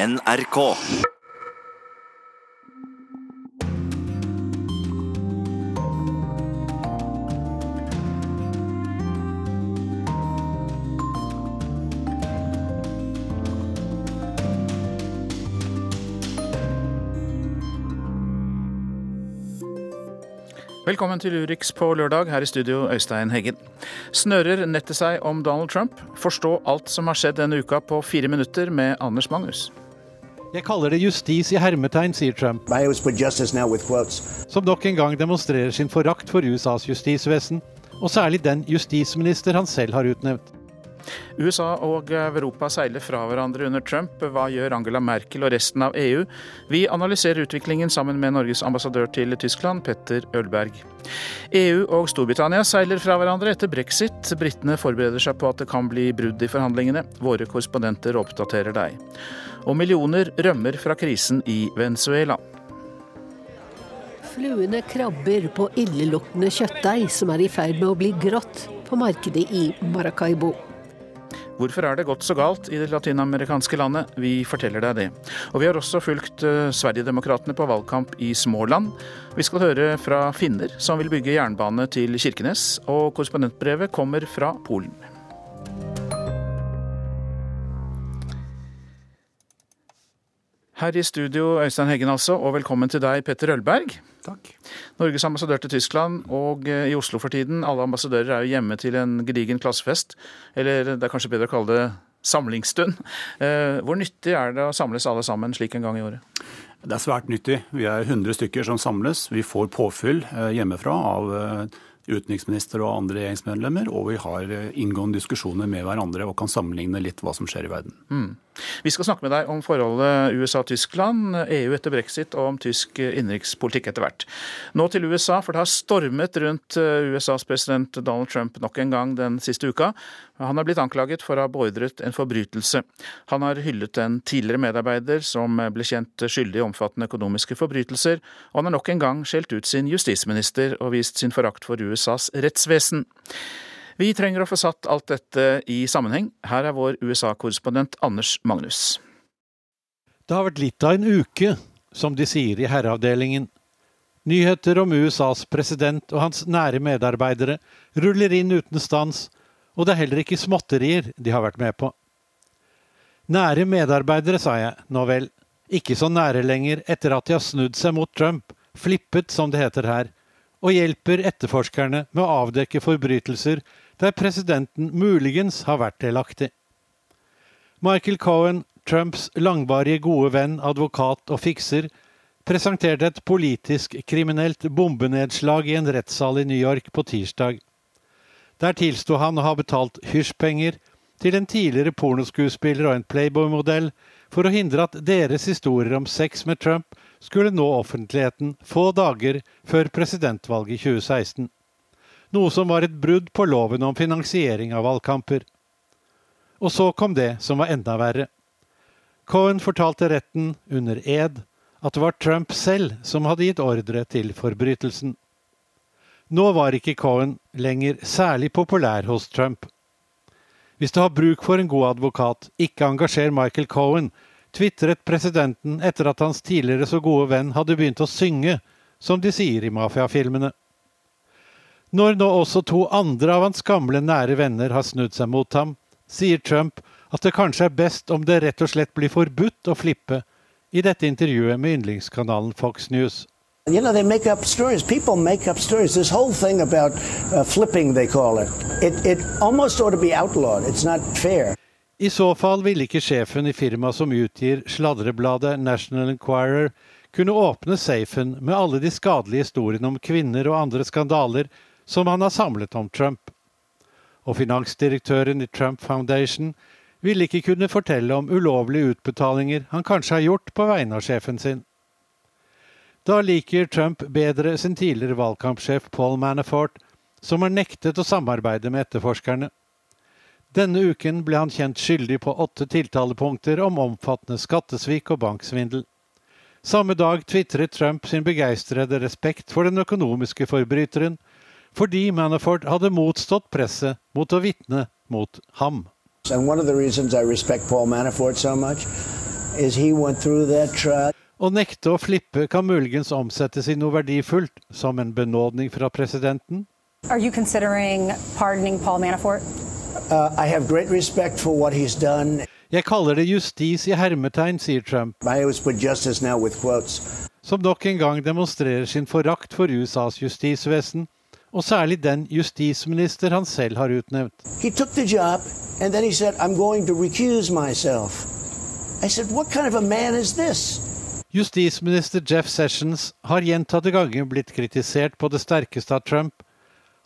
NRK. Velkommen til Urix på lørdag, her i studio Øystein Heggen. Snører nettet seg om Donald Trump? Forstå alt som har skjedd denne uka på fire minutter med Anders Magnus. Jeg kaller det justis i hermetegn, sier Trump, som nok en gang demonstrerer sin forakt for USAs justisvesen, og særlig den justisminister han selv har utnevnt. USA og Europa seiler fra hverandre under Trump. Hva gjør Angela Merkel og resten av EU? Vi analyserer utviklingen sammen med Norges ambassadør til Tyskland, Petter Ølberg. EU og Storbritannia seiler fra hverandre etter brexit. Britene forbereder seg på at det kan bli brudd i forhandlingene. Våre korrespondenter oppdaterer deg. Og millioner rømmer fra krisen i Venezuela. Fluene krabber på illeluktende kjøttdeig som er i ferd med å bli grått på markedet i Maracaibo. Hvorfor er det gått så galt i det latinamerikanske landet? Vi forteller deg det. Og vi har også fulgt eh, Sverigedemokraterna på valgkamp i Småland. Vi skal høre fra finner som vil bygge jernbane til Kirkenes, og korrespondentbrevet kommer fra Polen. Her i studio, Øystein Heggen altså, og velkommen til deg, Petter Ølberg. Takk. Norges ambassadør til Tyskland og eh, i Oslo for tiden. Alle ambassadører er jo hjemme til en gedigen klassefest, eller det er kanskje bedre å kalle det samlingsstund. Eh, Hvor nyttig er det å samles alle sammen slik en gang i året? Det er svært nyttig. Vi er 100 stykker som samles. Vi får påfyll eh, hjemmefra av utenriksminister og andre regjeringsmedlemmer, og vi har inngående diskusjoner med hverandre og kan sammenligne litt hva som skjer i verden. Vi skal snakke med deg om forholdet USA-Tyskland, EU etter brexit og om tysk innenrikspolitikk etter hvert. Nå til USA, for det har stormet rundt eh, USAs president Donald Trump nok en gang den siste uka. Han har blitt anklaget for å ha beordret en forbrytelse. Han har hyllet en tidligere medarbeider som ble kjent skyldig i omfattende økonomiske forbrytelser, og han har nok en gang skjelt ut sin justisminister og vist sin forakt for USAs rettsvesen. Vi trenger å få satt alt dette i sammenheng. Her er vår USA-korrespondent Anders Magnus. Det har vært litt av en uke, som de sier i herreavdelingen. Nyheter om USAs president og hans nære medarbeidere ruller inn uten stans, og det er heller ikke småtterier de har vært med på. Nære medarbeidere, sa jeg, nå vel, ikke så nære lenger etter at de har snudd seg mot Trump, flippet som det heter her, og hjelper etterforskerne med å avdekke forbrytelser der presidenten muligens har vært delaktig. Michael Cohen, Trumps langvarige gode venn, advokat og fikser, presenterte et politisk kriminelt bombenedslag i en rettssal i New York på tirsdag. Der tilsto han å ha betalt hysjpenger til en tidligere pornoskuespiller og en Playboy-modell for å hindre at deres historier om sex med Trump skulle nå offentligheten få dager før presidentvalget i 2016. Noe som var et brudd på loven om finansiering av valgkamper. Og så kom det som var enda verre. Cohen fortalte retten under ed at det var Trump selv som hadde gitt ordre til forbrytelsen. Nå var ikke Cohen lenger særlig populær hos Trump. Hvis du har bruk for en god advokat, ikke engasjer Michael Cohen, tvitret presidenten etter at hans tidligere så gode venn hadde begynt å synge, som de sier i mafiafilmene. Når nå også to andre av hans gamle nære venner har snudd seg mot ham, sier Trump at det kanskje er best om det rett og slett blir forbudt å flippe, i dette intervjuet med yndlingskanalen Fox News. You know, they make up stories. People make up stories. This whole thing about uh, flipping, they call it, it, it almost ought to be outlawed. It's not fair. I så fall ville ikke sjefen i firmaet som utgir sladrebladet National Enquirer, kunne åpne safen med alle de skadelige historiene om kvinner og andre skandaler som han har samlet om Trump. Og finansdirektøren i Trump Foundation ville ikke kunne fortelle om ulovlige utbetalinger han kanskje har gjort på vegne av sjefen sin. Da liker Trump bedre sin tidligere valgkampsjef Paul Manafort, som har nektet å samarbeide med etterforskerne. Denne uken ble han kjent skyldig på åtte tiltalepunkter om omfattende skattesvik og banksvindel. Samme dag tvitret Trump sin begeistrede respekt for den økonomiske forbryteren, fordi Manafort hadde motstått presset mot å vitne mot ham. So much. Å nekte å flippe kan muligens omsettes i noe verdifullt, som en benådning fra presidenten. Are you considering pardoning Paul Manafort? Uh, I have great respect for what he's done. Jeg kaller det justis i hermetegn, sier Trump, I always put justice now with quotes. som nok en gang demonstrerer sin forakt for USAs justisvesen, og særlig den justisminister han selv har utnevnt. He took the job and then he said, I'm going to recuse myself. I said, kind of a man is this? Justisminister Jeff Sessions har gjentatte ganger blitt kritisert på det sterkeste av Trump.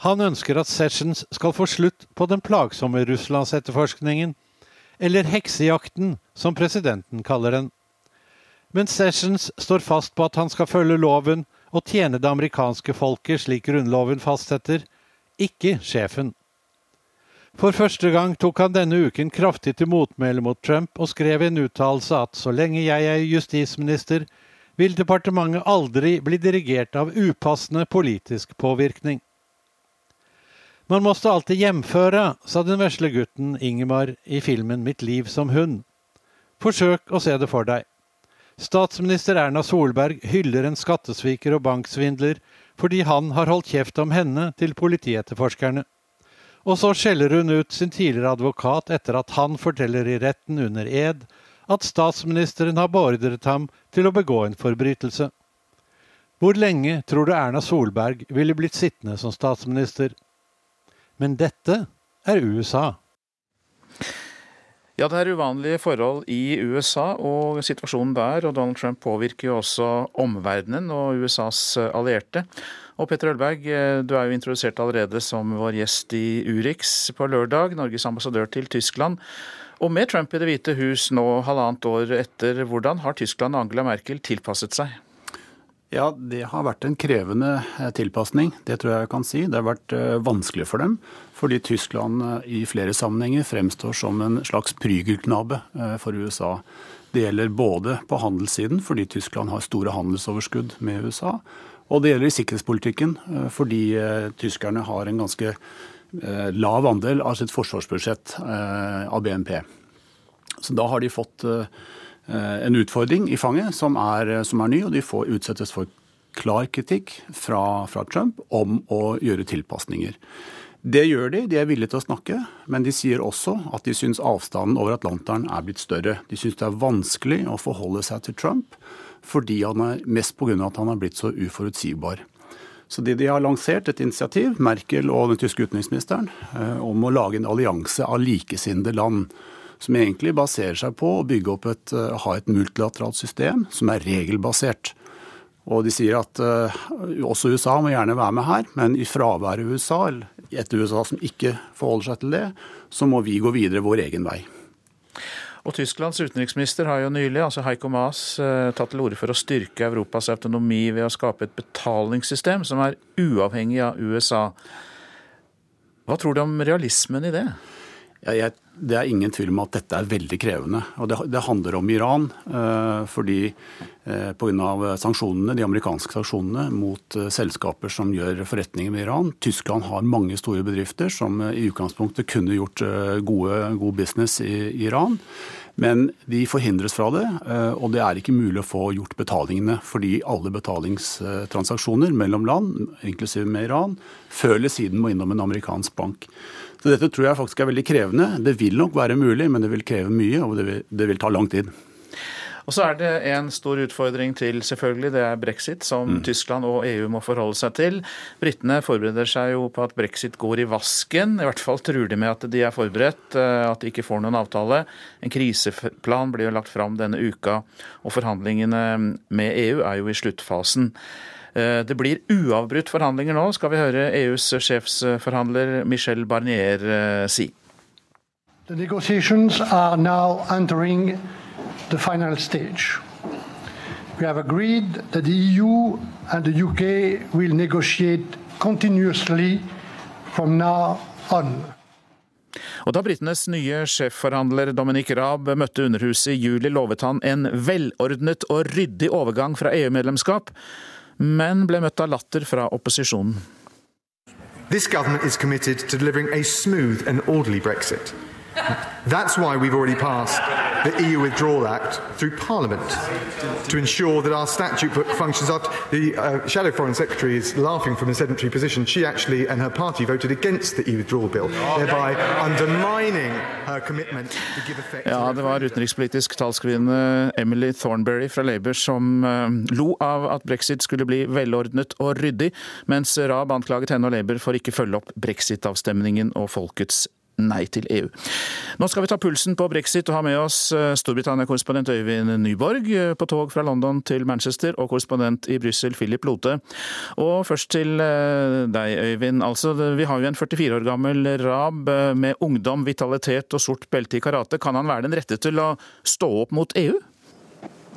Han ønsker at Sessions skal få slutt på den plagsomme Russlandsetterforskningen, eller heksejakten, som presidenten kaller den. Men Sessions står fast på at han skal følge loven og tjene det amerikanske folket slik grunnloven fastsetter, ikke sjefen. For første gang tok han denne uken kraftig til motmæle mot Trump og skrev i en uttalelse at så lenge jeg er justisminister, vil departementet aldri bli dirigert av upassende politisk påvirkning. Man måste alltid hjemføre, sa den vesle gutten Ingemar i filmen Mitt liv som hund. Forsøk å se det for deg. Statsminister Erna Solberg hyller en skattesviker og banksvindler fordi han har holdt kjeft om henne til politietterforskerne. Og så skjeller hun ut sin tidligere advokat etter at han forteller i retten under ed at statsministeren har beordret ham til å begå en forbrytelse. Hvor lenge tror du Erna Solberg ville blitt sittende som statsminister? Men dette er USA. Ja, det er uvanlige forhold i USA og situasjonen der, og Donald Trump påvirker jo også omverdenen og USAs allierte. Og Petter Ølberg, du er jo introdusert allerede som vår gjest i Urix på lørdag, Norges ambassadør til Tyskland. Og med Trump i Det hvite hus nå halvannet år etter, hvordan har Tyskland og Angela Merkel tilpasset seg? Ja, det har vært en krevende tilpasning, det tror jeg jeg kan si. Det har vært vanskelig for dem, fordi Tyskland i flere sammenhenger fremstår som en slags prygelknabe for USA. Det gjelder både på handelssiden, fordi Tyskland har store handelsoverskudd med USA, og det gjelder i sikkerhetspolitikken, fordi tyskerne har en ganske lav andel av sitt forsvarsbudsjett av BNP. Så da har de fått en utfordring i fanget som er, som er ny, og de får utsettes for klar kritikk fra, fra, Trump om å gjøre tilpasninger. Det gjør de, de er villige til å snakke, men de sier også at de syns avstanden over Atlanteren er blitt større. De syns det er vanskelig å forholde seg til Trump, fordi han er mest pga. at han er blitt så uforutsigbar. Så de, de har lansert et initiativ, Merkel og den tyske utenriksministeren, om å lage en allianse av likesinnede land som egentlig baserer seg på å bygge opp et, ha et multilateralt system som er regelbasert. Og de sier at uh, også USA må gjerne være med her, men i fraværet av USA, eller et USA som ikke forholder seg til det, så må vi gå videre vår egen vei. Og Tysklands utenriksminister har jo nylig, altså Heiko Maas, tatt til orde for å styrke Europas autonomi ved å skape et betalingssystem som er uavhengig av USA. Hva tror du om realismen i det? Ja, jeg, det er ingen tvil om at dette er veldig krevende. Og det, det handler om Iran. Eh, fordi eh, pga. sanksjonene, de amerikanske sanksjonene mot eh, selskaper som gjør forretninger med Iran. Tyskland har mange store bedrifter som i utgangspunktet kunne gjort gode, god business i Iran. Men de forhindres fra det, eh, og det er ikke mulig å få gjort betalingene. Fordi alle betalingstransaksjoner mellom land, inklusiv med Iran, før eller siden må innom en amerikansk bank. Så dette tror jeg faktisk er veldig krevende. Det vil nok være mulig, men det vil kreve mye, og det vil, det vil ta lang tid. Og så er det en stor utfordring til, selvfølgelig. Det er brexit, som mm. Tyskland og EU må forholde seg til. Britene forbereder seg jo på at brexit går i vasken. I hvert fall truer de med at de er forberedt, at de ikke får noen avtale. En kriseplan blir jo lagt fram denne uka, og forhandlingene med EU er jo i sluttfasen. Det blir uavbrutt forhandlinger nå, skal vi høre EUs sjefsforhandler Michel Barnier si. The negotiations are now entering the final stage. We have agreed that the EU and the UK will negotiate continuously from now on. Og Da britenes nye sjefforhandler Dominic Raab møtte Underhuset i juli, lovet han en velordnet og ryddig overgang fra EU-medlemskap, men ble møtt av latter fra opposisjonen. This government is committed to delivering a smooth and orderly Brexit. That's why we've already passed the EU Withdrawal Act through Parliament to ensure that our statute book functions. After the uh, Shadow Foreign Secretary is laughing from a sedentary position. She actually and her party voted against the EU Withdrawal Bill, thereby undermining her commitment to give effect. Ja, det var utenrikspolitisk talskvinne Emily Thornberry fra Labour som uh, lo av at brexit skulle bli velordnet og ryddig, mens Raab anklaget henne og Labour for ikke følge opp brexit-avstemningen og folkets nei til EU. Nå skal vi ta pulsen på brexit og ha med oss eh, Storbritannia-korrespondent Øyvind Nyborg eh, på tog fra London til Manchester, og korrespondent i Brussel Philip Lote. Og først til eh, deg, Øyvind. Altså, vi har jo en 44 år gammel Rab med ungdom, vitalitet og sort belte i karate. Kan han være den rette til å stå opp mot EU?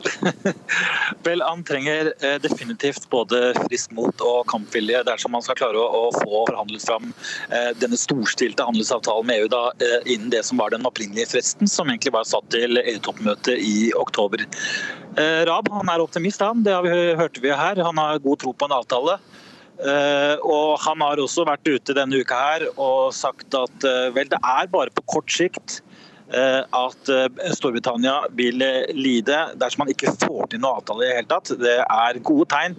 Vel, Han trenger eh, definitivt både frist mot og kampvilje dersom man skal klare å, få forhandlet fram eh, denne storstilte handelsavtalen med EU da, eh, innen det som var den opprinnelige fristen, som egentlig var satt til EU-toppmøtet i oktober. Rab han er optimist, han. det vi, hørte vi her. Han har god tro på en avtale. Uh, og Han har også vært ute denne uka her og sagt at uh, vel, det er bare på kort sikt at eh, Storbritannia vil lide dersom man ikke får til noe avtale i det hele tatt. Det er gode tegn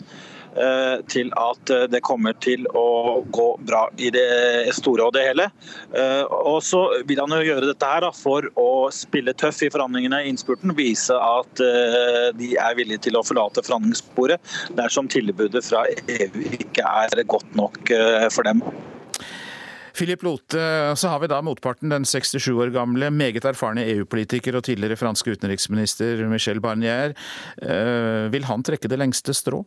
eh, til at det kommer til å gå bra i det store og det hele. Og så vil han jo gjøre dette her for å spille tøff i forhandlingene i innspurten. Vise at de er villige til å forlate forhandlingssporet dersom tilbudet fra EU ikke er godt nok for dem. Philip Lote, så har vi da motparten, den 67 år gamle, meget erfarne EU-politiker og tidligere franske utenriksminister Michel Barnier. Eh, vil han trekke det lengste strå?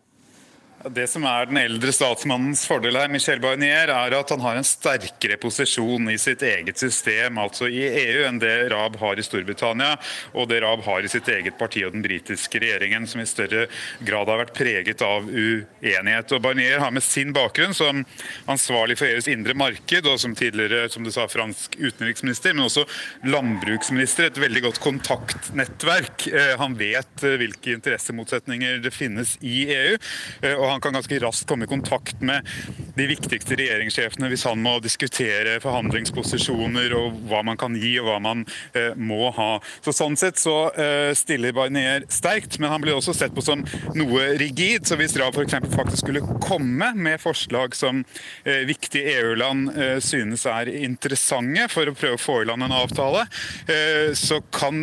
Det som er den eldre statsmannens fordel her, Michel Barnier, er at han har en sterkere posisjon i sitt eget system, altså i EU, enn det Rab har i Storbritannia, og det Rab har i sitt eget parti og den britiske regjeringen, som i større grad har vært preget av uenighet. Og Barnier har med sin bakgrunn som ansvarlig for EUs indre marked, og som tidligere som du sa, fransk utenriksminister, men også landbruksminister, et veldig godt kontaktnettverk. Eh, han vet eh, hvilke interessemotsetninger det finnes i EU. Eh, han kan ganske raskt komme i kontakt med de viktigste regjeringssjefene hvis han må diskutere forhandlingsposisjoner og hva man kan gi og hva man eh, må ha. Så Sånn sett så eh, stiller Barnier sterkt, men han blir også sett på som noe rigid. Så hvis Rav f.eks. faktisk skulle komme med forslag som eh, viktige EU-land eh, synes er interessante for å prøve å få i land en avtale, eh, så kan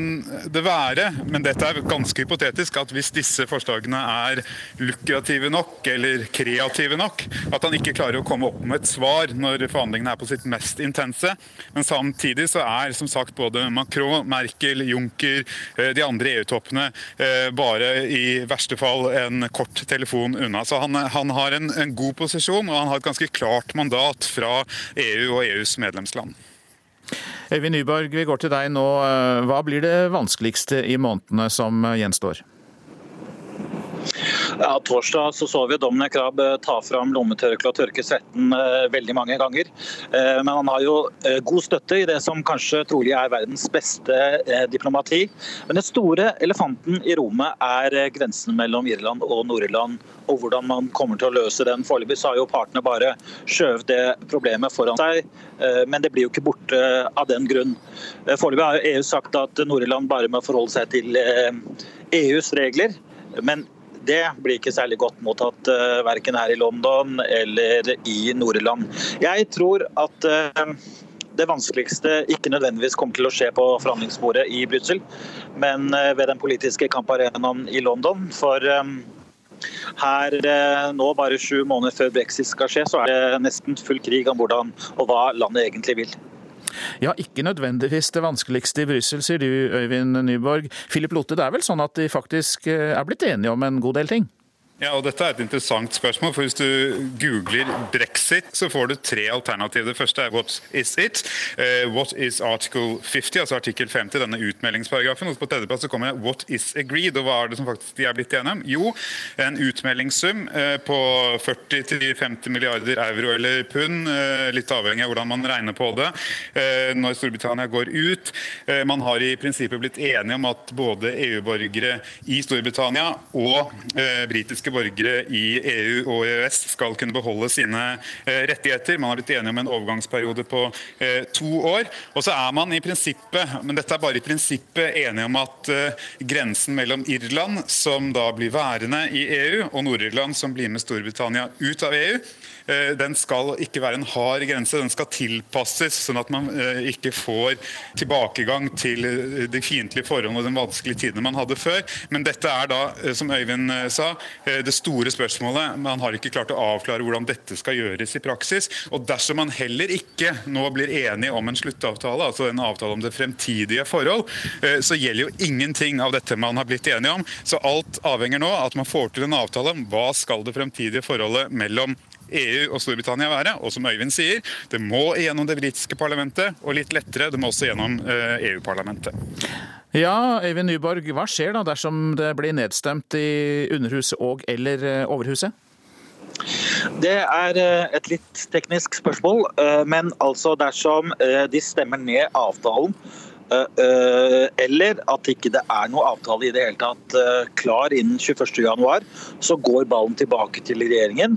det være, men dette er ganske hypotetisk, at hvis disse forslagene er lukrative nok, nok eller kreative nok. At han ikke klarer å komme opp med et svar når forhandlingene er på sitt mest intense. Men samtidig så er som sagt både Macron, Merkel, Juncker, eh, de andre EU-toppene eh, bare i verste fall en kort telefon unna. Så han, han har en, en god posisjon, og han har et ganske klart mandat fra EU og EUs medlemsland. Øyvind Nyborg, vi går til deg nå. Hva blir det vanskeligste i månedene som gjenstår? Ja, Torsdag så, så vi Dominic Raab eh, ta fram lommetørkleet og tørke svetten eh, veldig mange ganger. Eh, men han har jo god støtte i det som kanskje trolig er verdens beste diplomati. Men den store elefanten i rommet er grensen mellom Irland og Nord-Irland. Og hvordan man kommer til å løse den. Foreløpig har jo partene bare skjøvet det problemet foran seg, men det blir jo ikke borte av den grunn. Foreløpig har EU sagt at Nord-Irland bare må forholde seg til EUs e regler. Men det blir ikke særlig godt mottatt uh, verken her i London eller i Nord-Irland. Jeg tror at uh, det vanskeligste ikke nødvendigvis kommer til å skje på forhandlingsbordet i Brussel, men uh, ved den politiske kamparenaen i London. For her nå, bare sju måneder før brexit skal skje, så er det nesten full krig om hvordan og hva landet egentlig vil. Ja, ikke nødvendigvis det vanskeligste i Brussel, sier du Øyvind Nyborg. Philip Lotte, det er vel sånn at de faktisk eh, er blitt enige om en god del ting? Ja, og Dette er et interessant spørsmål. for Hvis du googler brexit, så får du tre alternativer. Det første er 'what is it'? Uh, 'What is article 50', altså artikkel 50, denne utmeldingsparagrafen. Og på tredjeplass så kommer det 'what is agreed'. Og hva er det som faktisk de er blitt enige om? Jo, en utmeldingssum uh, på 40-50 milliarder euro eller pund, uh, litt avhengig av hvordan man regner på det, når Storbritannia går ut. man har i prinsippet blitt enige om at både EU-borgere i Storbritannia og britiske europeiske borgere i EU og EØS skal kunne beholde sine rettigheter. Man har blitt enige om en overgangsperiode på to år. Og så er man i prinsippet, men dette er bare i prinsippet, enige om at grensen mellom Irland, som da blir værende i EU, og Nord-Irland, som blir med Storbritannia ut av EU, Eh, den skal ikke være en hard grense, den skal tilpasses, sånn at man eh, ikke får tilbakegang til eh, de fiendtlige forholdene og den vanskelige tidene man hadde før. Men dette er da, som Øyvind sa, det store spørsmålet. Man har ikke klart å avklare hvordan dette skal gjøres i praksis. Og dersom man heller ikke nå blir enige om en sluttavtale, altså en avtale om det fremtidige forhold, så gjelder jo ingenting av dette man har blitt enige om. Så alt avhenger nå at man får til en avtale om hva skal det fremtidige forholdet mellom EU og Storbritannia være. Og som Øyvind sier, det må gjennom det britiske parlamentet, og litt lettere, det må også gjennom eh, EU-parlamentet. Ja, Øyvind Nyborg, hva skjer da dersom det blir nedstemt i Underhuset og eller eh, Overhuset? Det er eh, et litt teknisk spørsmål, men altså dersom de stemmer ned avtalen eller at ikke det er noe avtale i det hele tatt eh, klar innen 21.1, så går ballen tilbake til regjeringen,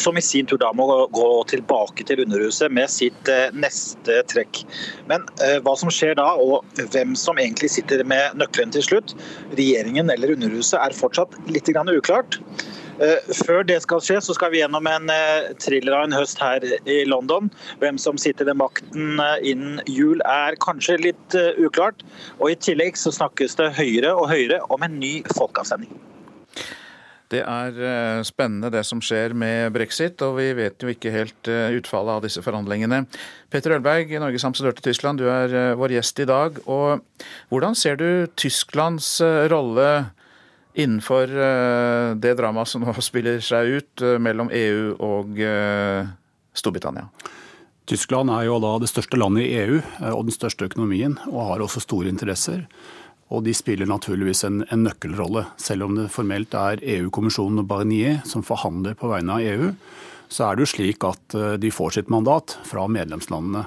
som i sin tur da må gå tilbake til Underhuset med sitt neste trekk. Men hva som skjer da, og hvem som egentlig sitter med nøkkelen til slutt, regjeringen eller Underhuset, er fortsatt litt uklart. Eh, før det skal skje, så skal vi gjennom en eh, thriller av en høst her i London. Hvem som sitter ved makten eh, innen jul er kanskje litt uklart. Og I tillegg så snakkes det høyere og høyere om en ny folkeavstemning. Det er spennende det som skjer med brexit, og vi vet jo ikke helt utfallet av disse forhandlingene. Petter Ølberg, Norges ambassadør til Tyskland, du er vår gjest i dag. og Hvordan ser du Tysklands rolle innenfor eh, det dramaet som nå spiller seg ut eh, mellom EU og eh, Storbritannia? Tyskland er jo da det største landet i EU og den største økonomien, og har også store interesser. Og de spiller naturligvis en, en nøkkelrolle. Selv om det formelt er EU-kommisjonen og Barnier som forhandler på vegne av EU, så er det jo slik at de får sitt mandat fra medlemslandene.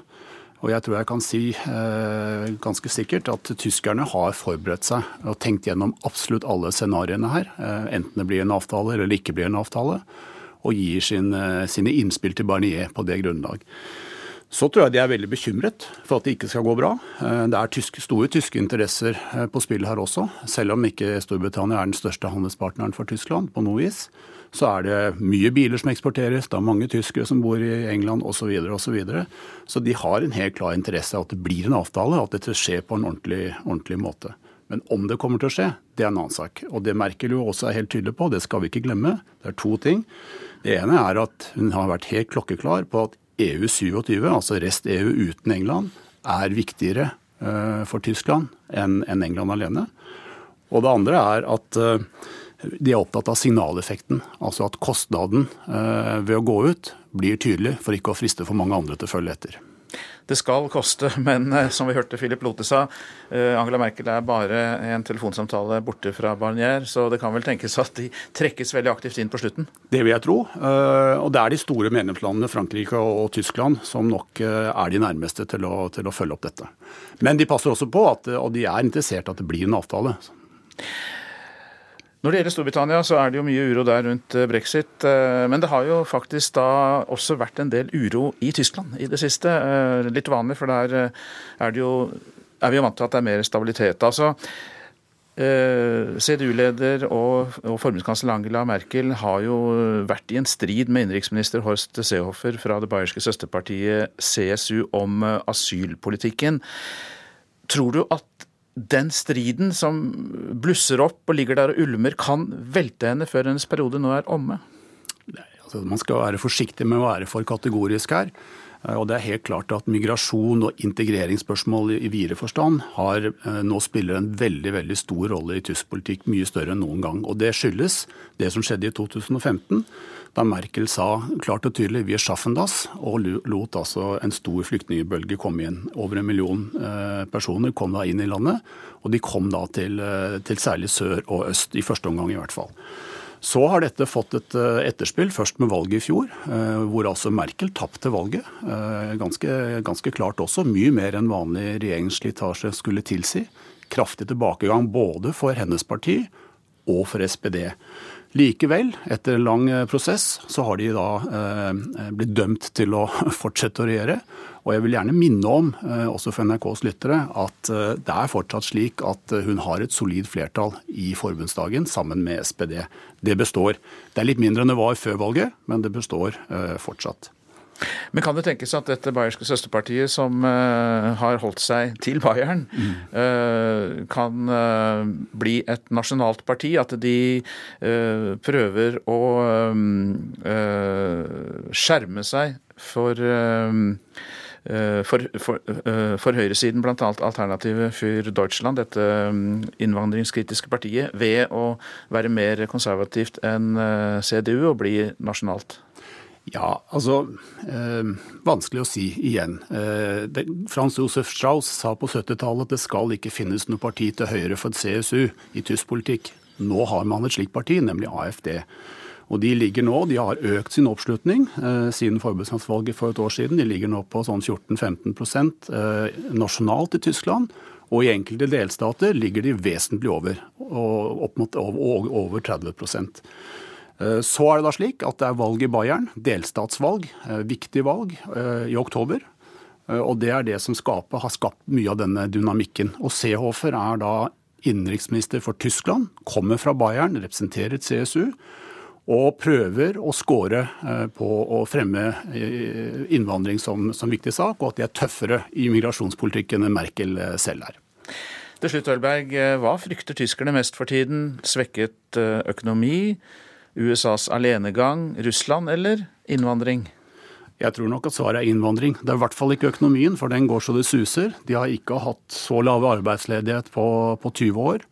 Og jeg tror jeg kan si eh, ganske sikkert at tyskerne har forberedt seg og tenkt gjennom absolutt alle scenarioene her. Eh, enten det blir en avtale eller ikke blir en avtale. Og gir sin, eh, sine innspill til Barnier på det grunnlag. Så tror jeg de er veldig bekymret for at det ikke skal gå bra. Eh, det er tyske, store tyske interesser eh, på spill her også, selv om ikke Storbritannia er den største handelspartneren for Tyskland på noe vis så er det mye biler som eksporteres, det er mange tyskere som bor i England osv. Så, videre, og så, videre. så de har en helt klar interesse av at det blir en avtale, at dette skjer på en ordentlig, ordentlig måte. Men om det kommer til å skje, det er en annen sak. Og det Merkel jo også er helt tydelig på, det skal vi ikke glemme. Det er to ting. Det ene er at hun har vært helt klokkeklar på at EU 27, altså rest EU uten England, er viktigere eh, for Tyskland enn England alene. Og det andre er at eh, de er opptatt av signaleffekten. Altså at kostnaden eh, ved å gå ut blir tydelig, for ikke å friste for mange andre til å følge etter. Det skal koste, men eh, som vi hørte Philip Lote sa, eh, Angela Merkel er bare en telefonsamtale borte fra Barnier, så det kan vel tenkes at de trekkes veldig aktivt inn på slutten? Det vil jeg tro. Og det er de store medlemslandene, Frankrike og Tyskland, som nok er de nærmeste til å, til å følge opp dette. Men de passer også på, at, og de er interessert at det blir en avtale. Når det gjelder Storbritannia, så er det jo mye uro der rundt eh, brexit. Eh, men det har jo faktisk da også vært en del uro i Tyskland i det siste. Eh, litt vanlig, for der er, jo, er vi jo vant til at det er mer stabilitet. Altså, CDU-leder og, og forbundskansler Angela Merkel har jo vært i en strid med innenriksminister Horst Seehofer fra det bayerske søsterpartiet CSU om asylpolitikken. Tror du at den striden som blusser opp og ligger der og ulmer, kan velte henne før hennes periode nå er omme? Altså, man skal være forsiktig med å være for kategorisk her. Eh, og det er helt klart at Migrasjon og integreringsspørsmål i videre forstand har, eh, nå spiller en veldig veldig stor rolle i tysk politikk, mye større enn noen gang. Og Det skyldes det som skjedde i 2015, da Merkel sa klart og tydelig 'vi er schaffen das', og lot altså en stor flyktningbølge komme inn. Over en million eh, personer kom da inn i landet, og de kom da til, til særlig sør og øst, i første omgang i hvert fall. Så har dette fått et eh, etterspill, først med valget i fjor, hvor altså Merkel tapte valget. Ganske, ganske klart også, mye mer enn vanlig regjeringsslitasje skulle tilsi. Kraftig tilbakegang både for hennes parti og for SPD. Likevel, etter en lang prosess, så har de da eh, blitt dømt til å fortsette å regjere. Og jeg vil gjerne minne om, eh, også for NRKs lyttere, at eh, det er fortsatt slik at eh, hun har et solid flertall i forbundsdagen sammen med SPD. Det består. Det er litt mindre enn det var før valget, men det består fortsatt. Men kan det tenkes at dette bayerske søsterpartiet, som uh, har holdt seg til Bayern, mm. uh, kan uh, bli et nasjonalt parti? At de prøver å skjerme seg for for, for, for høyresiden, bl.a. Alternativet für Deutschland, dette innvandringskritiske partiet, ved å være mer konservativt enn CDU og bli nasjonalt? Ja, altså øh, Vanskelig å si igjen. Eh, det, Frans Josef Strauss sa på 70-tallet at det skal ikke finnes noe parti til høyre for CSU i tysk politikk. Nå har man et slikt parti, nemlig AFD. Og De ligger nå, de har økt sin oppslutning eh, siden forbundsdagsvalget for et år siden. De ligger nå på sånn 14-15 eh, nasjonalt i Tyskland. Og i enkelte delstater ligger de vesentlig over, opp mot over, over 30 eh, Så er det da slik at det er valg i Bayern, delstatsvalg, eh, viktig valg, eh, i oktober. Eh, og det er det som skaper, har skapt mye av denne dynamikken. Og Seehofer er da innenriksminister for Tyskland, kommer fra Bayern, representerer CSU og prøver å score eh, på å fremme eh, innvandring som, som, viktig sak, og at de er tøffere i migrasjonspolitikken enn Merkel eh, selv er. Til slutt, Ølberg, hva frykter tyskerne mest for tiden? Svekket økonomi, USAs alenegang, Russland eller innvandring? Jeg tror nok at svaret er innvandring. Det er i hvert fall ikke økonomien, for den går så det suser. De har ikke hatt så lave arbeidsledighet på, på 20 år.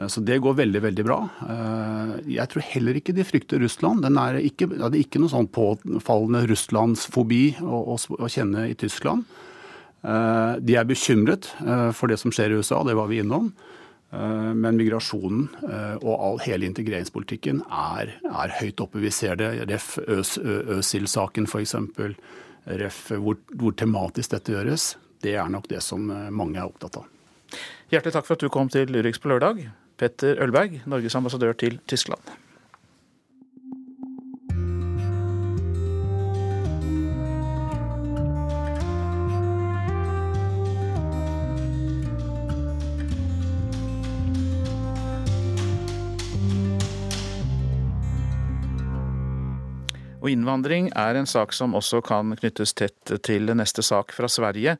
Eh, så det går veldig veldig bra. Eh, jeg tror heller ikke de frykter Russland. Den er ikke, det er ikke noe sånn påfallende russlandsfobi å, å, å, kjenne i Tyskland. Eh, de er bekymret for det som skjer i USA, det var vi innom. Men migrasjonen og all, hele integreringspolitikken er, er, høyt oppe. Vi ser det. Ref. Øsil-saken f.eks. Ref. Hvor, hvor tematisk dette gjøres. Det er nok det som mange er opptatt av. Hjertelig takk for at du kom til Urix på lørdag. Petter Ølberg, Norges ambassadør til Tyskland. Og innvandring er en sak som også kan knyttes tett til neste sak fra Sverige.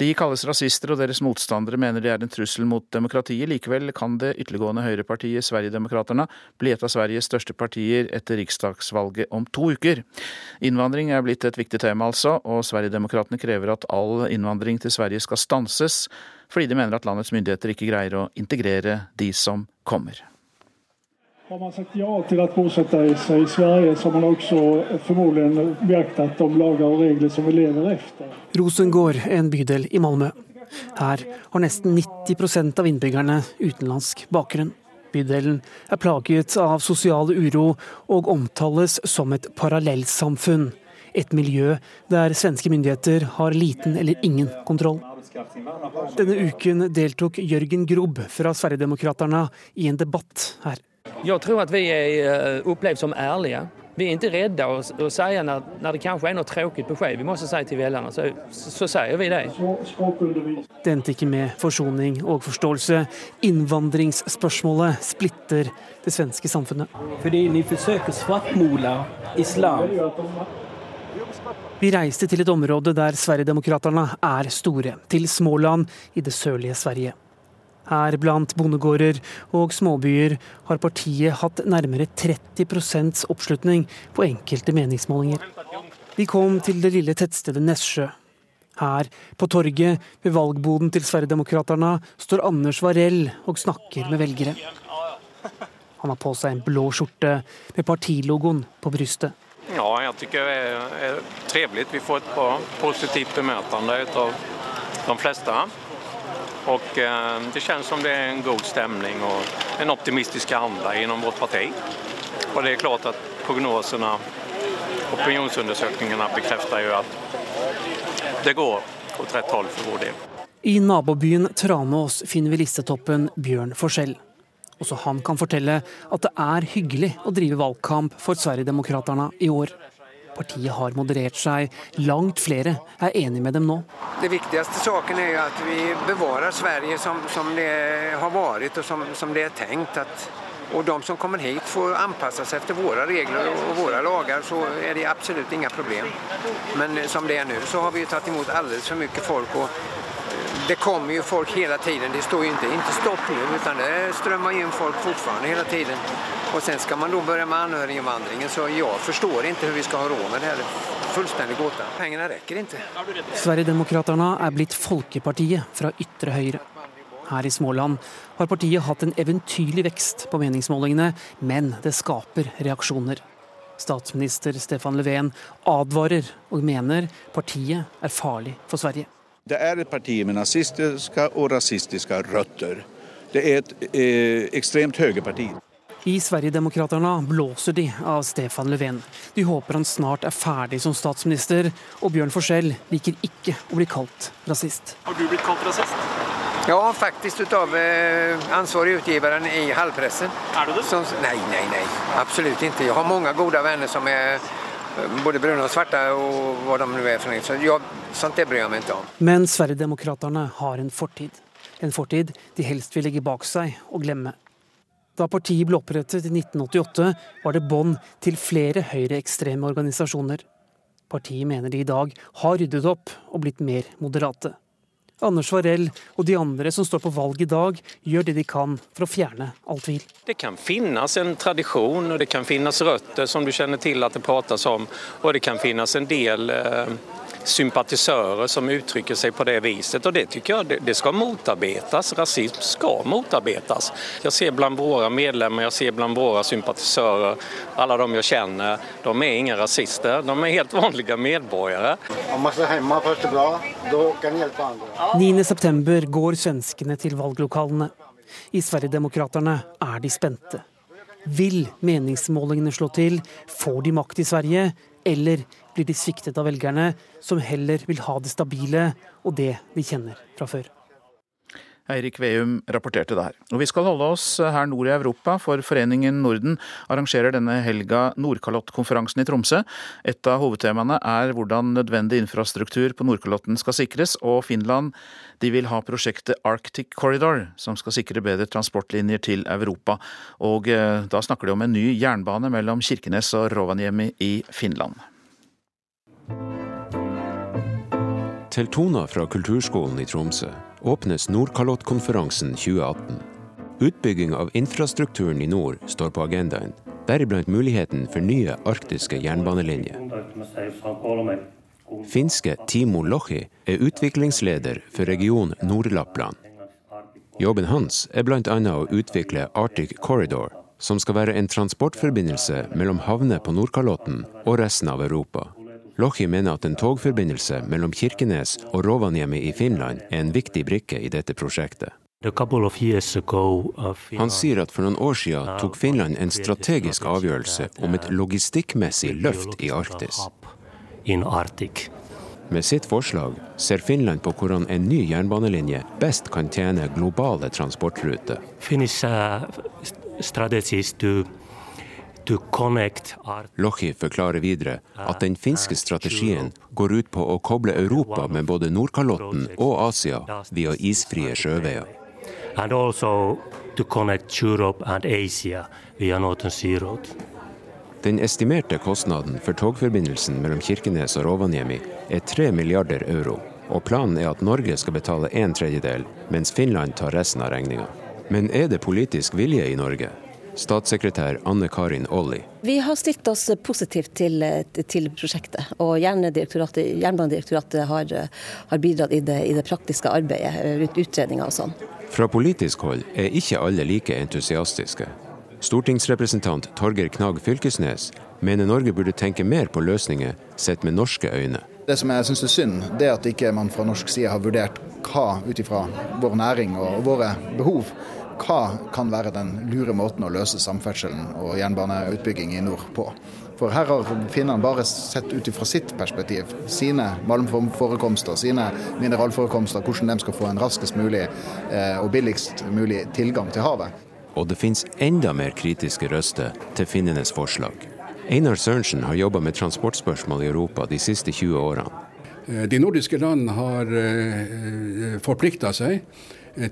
De kalles rasister, og deres motstandere mener de er en trussel mot demokratiet. Likevel kan det ytterliggående høyrepartiet Sverigedemokraterna bli et av Sveriges største partier etter riksdagsvalget om to uker. Innvandring er blitt et viktig tema, altså, og Sverigedemokraterna krever at all innvandring til Sverige skal stanses, fordi de mener at landets myndigheter ikke greier å integrere de som kommer. Har man sagt ja til å bosette seg i Sverige, så har man også formodentlig beaktet de lager og regler som vi lever etter. Rosengård, en bydel i Malmö. Her har nesten 90% av innbyggerne utenlandsk bakgrunn. Bydelen er plaget av sosial uro og omtales som et parallellsamfunn. Et miljø der svenske myndigheter har liten eller ingen kontroll. Denne uken deltok Jørgen Grobb fra Sverigedemokraterna i en debatt her. Jeg tror at vi er eh, opplevd som ærlige. Vi er ikke redde å, å si når, når, det kanskje er noe tråkig beskjed vi må si til velgerne, så, så, så, sier vi det. Det endte ikke med forsoning og forståelse. Innvandringsspørsmålet splitter det svenske samfunnet. Fordi ni forsøker svartmale islam. Vi reiste til et område der Sverigedemokraterna er store, til Småland i det sørlige Sverige. Her blant bondegårder og småbyer har partiet hatt nærmere 30 oppslutning på enkelte meningsmålinger. Vi kom til det lille tettstedet Nessjø. Her, på torget ved valgboden til Sverigedemokraterna, står Anders Varell og snakker med velgere. Han har på seg en blå skjorte med partilogoen på brystet. Ja, jeg syns det er trivelig. Vi får et positivt bemøtende av de fleste. Och eh, det känns som det är en god stämning och en optimistisk anda inom vårt parti. Och det är klart att prognoserna, opinionsundersökningarna bekräftar ju att det går åt rätt håll för vår del. I nabobyen Tranås finner vi listetoppen Bjørn Forsell. Også han kan fortelle at det er hyggelig å drive valgkamp for Sverigedemokraterna i år. Partiet har moderert seg. Langt flere er enig med dem nå. Det viktigste saken er jo at vi bevarer Sverige som, som det har vært og som, som det er tenkt. At, og de som kommer hit får anpasse seg etter våre regler og våre lager, så er det absolutt ingen problem. Men som det er nå, så har vi tatt imot altfor for mye folk. og det kommer jo folk hele tiden. Det står jo ikke, ikke stopp nå, men det strømmer inn folk fortsatt hele tiden. Og så skal man da begynne med anhøriginnvandringen, så jeg forstår ikke hvordan vi skal ha råd med det. her. Fullstendig gåte. Pengene rekker ikke. Sverigedemokraterna er blitt folkepartiet fra ytre høyre. Her i Småland har partiet hatt en eventyrlig vekst på meningsmålingene, men det skaper reaksjoner. Statsminister Stefan Löfven advarer og mener partiet er farlig for Sverige. Det er et parti med nazistiske og rasistiske røtter. Det er et eh, ekstremt høyreparti. I Sverigedemokraterna blåser de av Stefan Löfven. De håper han snart er ferdig som statsminister, og Bjørn Forskjell liker ikke å bli kalt rasist. Har du blitt kalt rasist? Ja, faktisk av eh, ansvarig utgiveren i halvpressen. Er du det? Som, nei, nei, nei. Absolutt ikke. Jeg har mange gode venner som er både brune og svarte og hva de er. for noe. Jeg, sånt det bryr jeg meg ikke om. Men Sverigedemokraterna har en fortid. En fortid de helst vil legge bak seg og glemme. Da partiet ble opprettet i 1988, var det bånd til flere høyreekstreme organisasjoner. Partiet mener de i dag har ryddet opp og blitt mer moderate. Anders Varell og de andre som står på valg i dag, gjør det de kan for å fjerne all tvil. Det kan finnes en tradisjon og det kan finnes røtter som du kjenner til at det prates om. Og det kan finnes en del sympatisører som uttrykker seg på det viset. Og det tycker jeg det, skal ska motarbetas. Rasism skal motarbetas. Jeg ser blant våre medlemmer, jeg ser blant våre sympatisører, alle de jeg kjenner, de er ingen rasister. De er helt vanlige medborgere. Om man står hjemme først er bra, da kan hjelpe andre. 9.9 går svenskene til valglokalene. I Sverigedemokraterna er de spente. Vil meningsmålingene slå til? Får de makt i Sverige? Eller blir de sviktet av velgerne, som heller vil ha det stabile og det de kjenner fra før? Eirik Veum rapporterte der. Og vi skal holde oss her nord i Europa, for Foreningen Norden arrangerer denne helga Nordkalottkonferansen i Tromsø. Et av hovedtemaene er hvordan nødvendig infrastruktur på Nordkalotten skal sikres, og Finland de vil ha prosjektet Arctic Corridor, som skal sikre bedre transportlinjer til Europa. Og eh, da snakker de om en ny jernbane mellom Kirkenes og Rovaniemi i Finland. Til toner fra Kulturskolen i Tromsø åpnes Nordkalottkonferansen 2018. Utbygging av infrastrukturen i nord står på agendaen, deriblant muligheten for nye arktiske jernbanelinjer. Finske Timo Lohi er utviklingsleder for region Nord-Lappland. Jobben hans er bl.a. å utvikle Arctic Corridor, som skal være en transportforbindelse mellom havner på Nordkalotten og resten av Europa. Lochi mener at en togforbindelse mellom Kirkenes og Rovaniemi i Finland er en viktig brikke i dette prosjektet. Han sier at for noen år siden tok Finland en strategisk avgjørelse om et logistikkmessig løft i Arktis. Med sitt forslag ser Finland på hvordan en ny jernbanelinje best kan tjene globale transportruter. Lochi forklarer videre at den finske strategien går ut på å koble Europa med både Nordkalotten og Asia via isfrie sjøveier. Den estimerte kostnaden for togforbindelsen mellom Kirkenes og Rovaniemi er 3 milliarder euro, og planen er at Norge skal betale en tredjedel, mens Finland tar resten av regninga. Men er det politisk vilje i Norge? Statssekretær Anne Karin Olli. Vi har stilt oss positivt til, til prosjektet, og Jernbanedirektoratet har, har bidratt i det, i det, praktiske arbeidet rundt utredninger og sånn. Fra politisk hold er ikke alle like entusiastiske. Stortingsrepresentant Torgeir Knag Fylkesnes mener Norge burde tenke mer på løsninger sett med norske øyne. Det som jeg syns er synd, det er at ikke man fra norsk side har vurdert hva ut ifra vår næring og våre behov hva kan være den lure måten å løse samferdselen og jernbaneutbygging i nord på. For her har finnene bare sett ut fra sitt perspektiv, sine malmforekomster, sine mineralforekomster, hvordan de skal få en raskest mulig eh, og billigst mulig tilgang til havet. og det finnes enda mer kritiske røster til finnenes forslag. Einar Sørensen har jobba med transportspørsmål i Europa de siste 20 årene. Eh, de nordiske land har eh, forplikta seg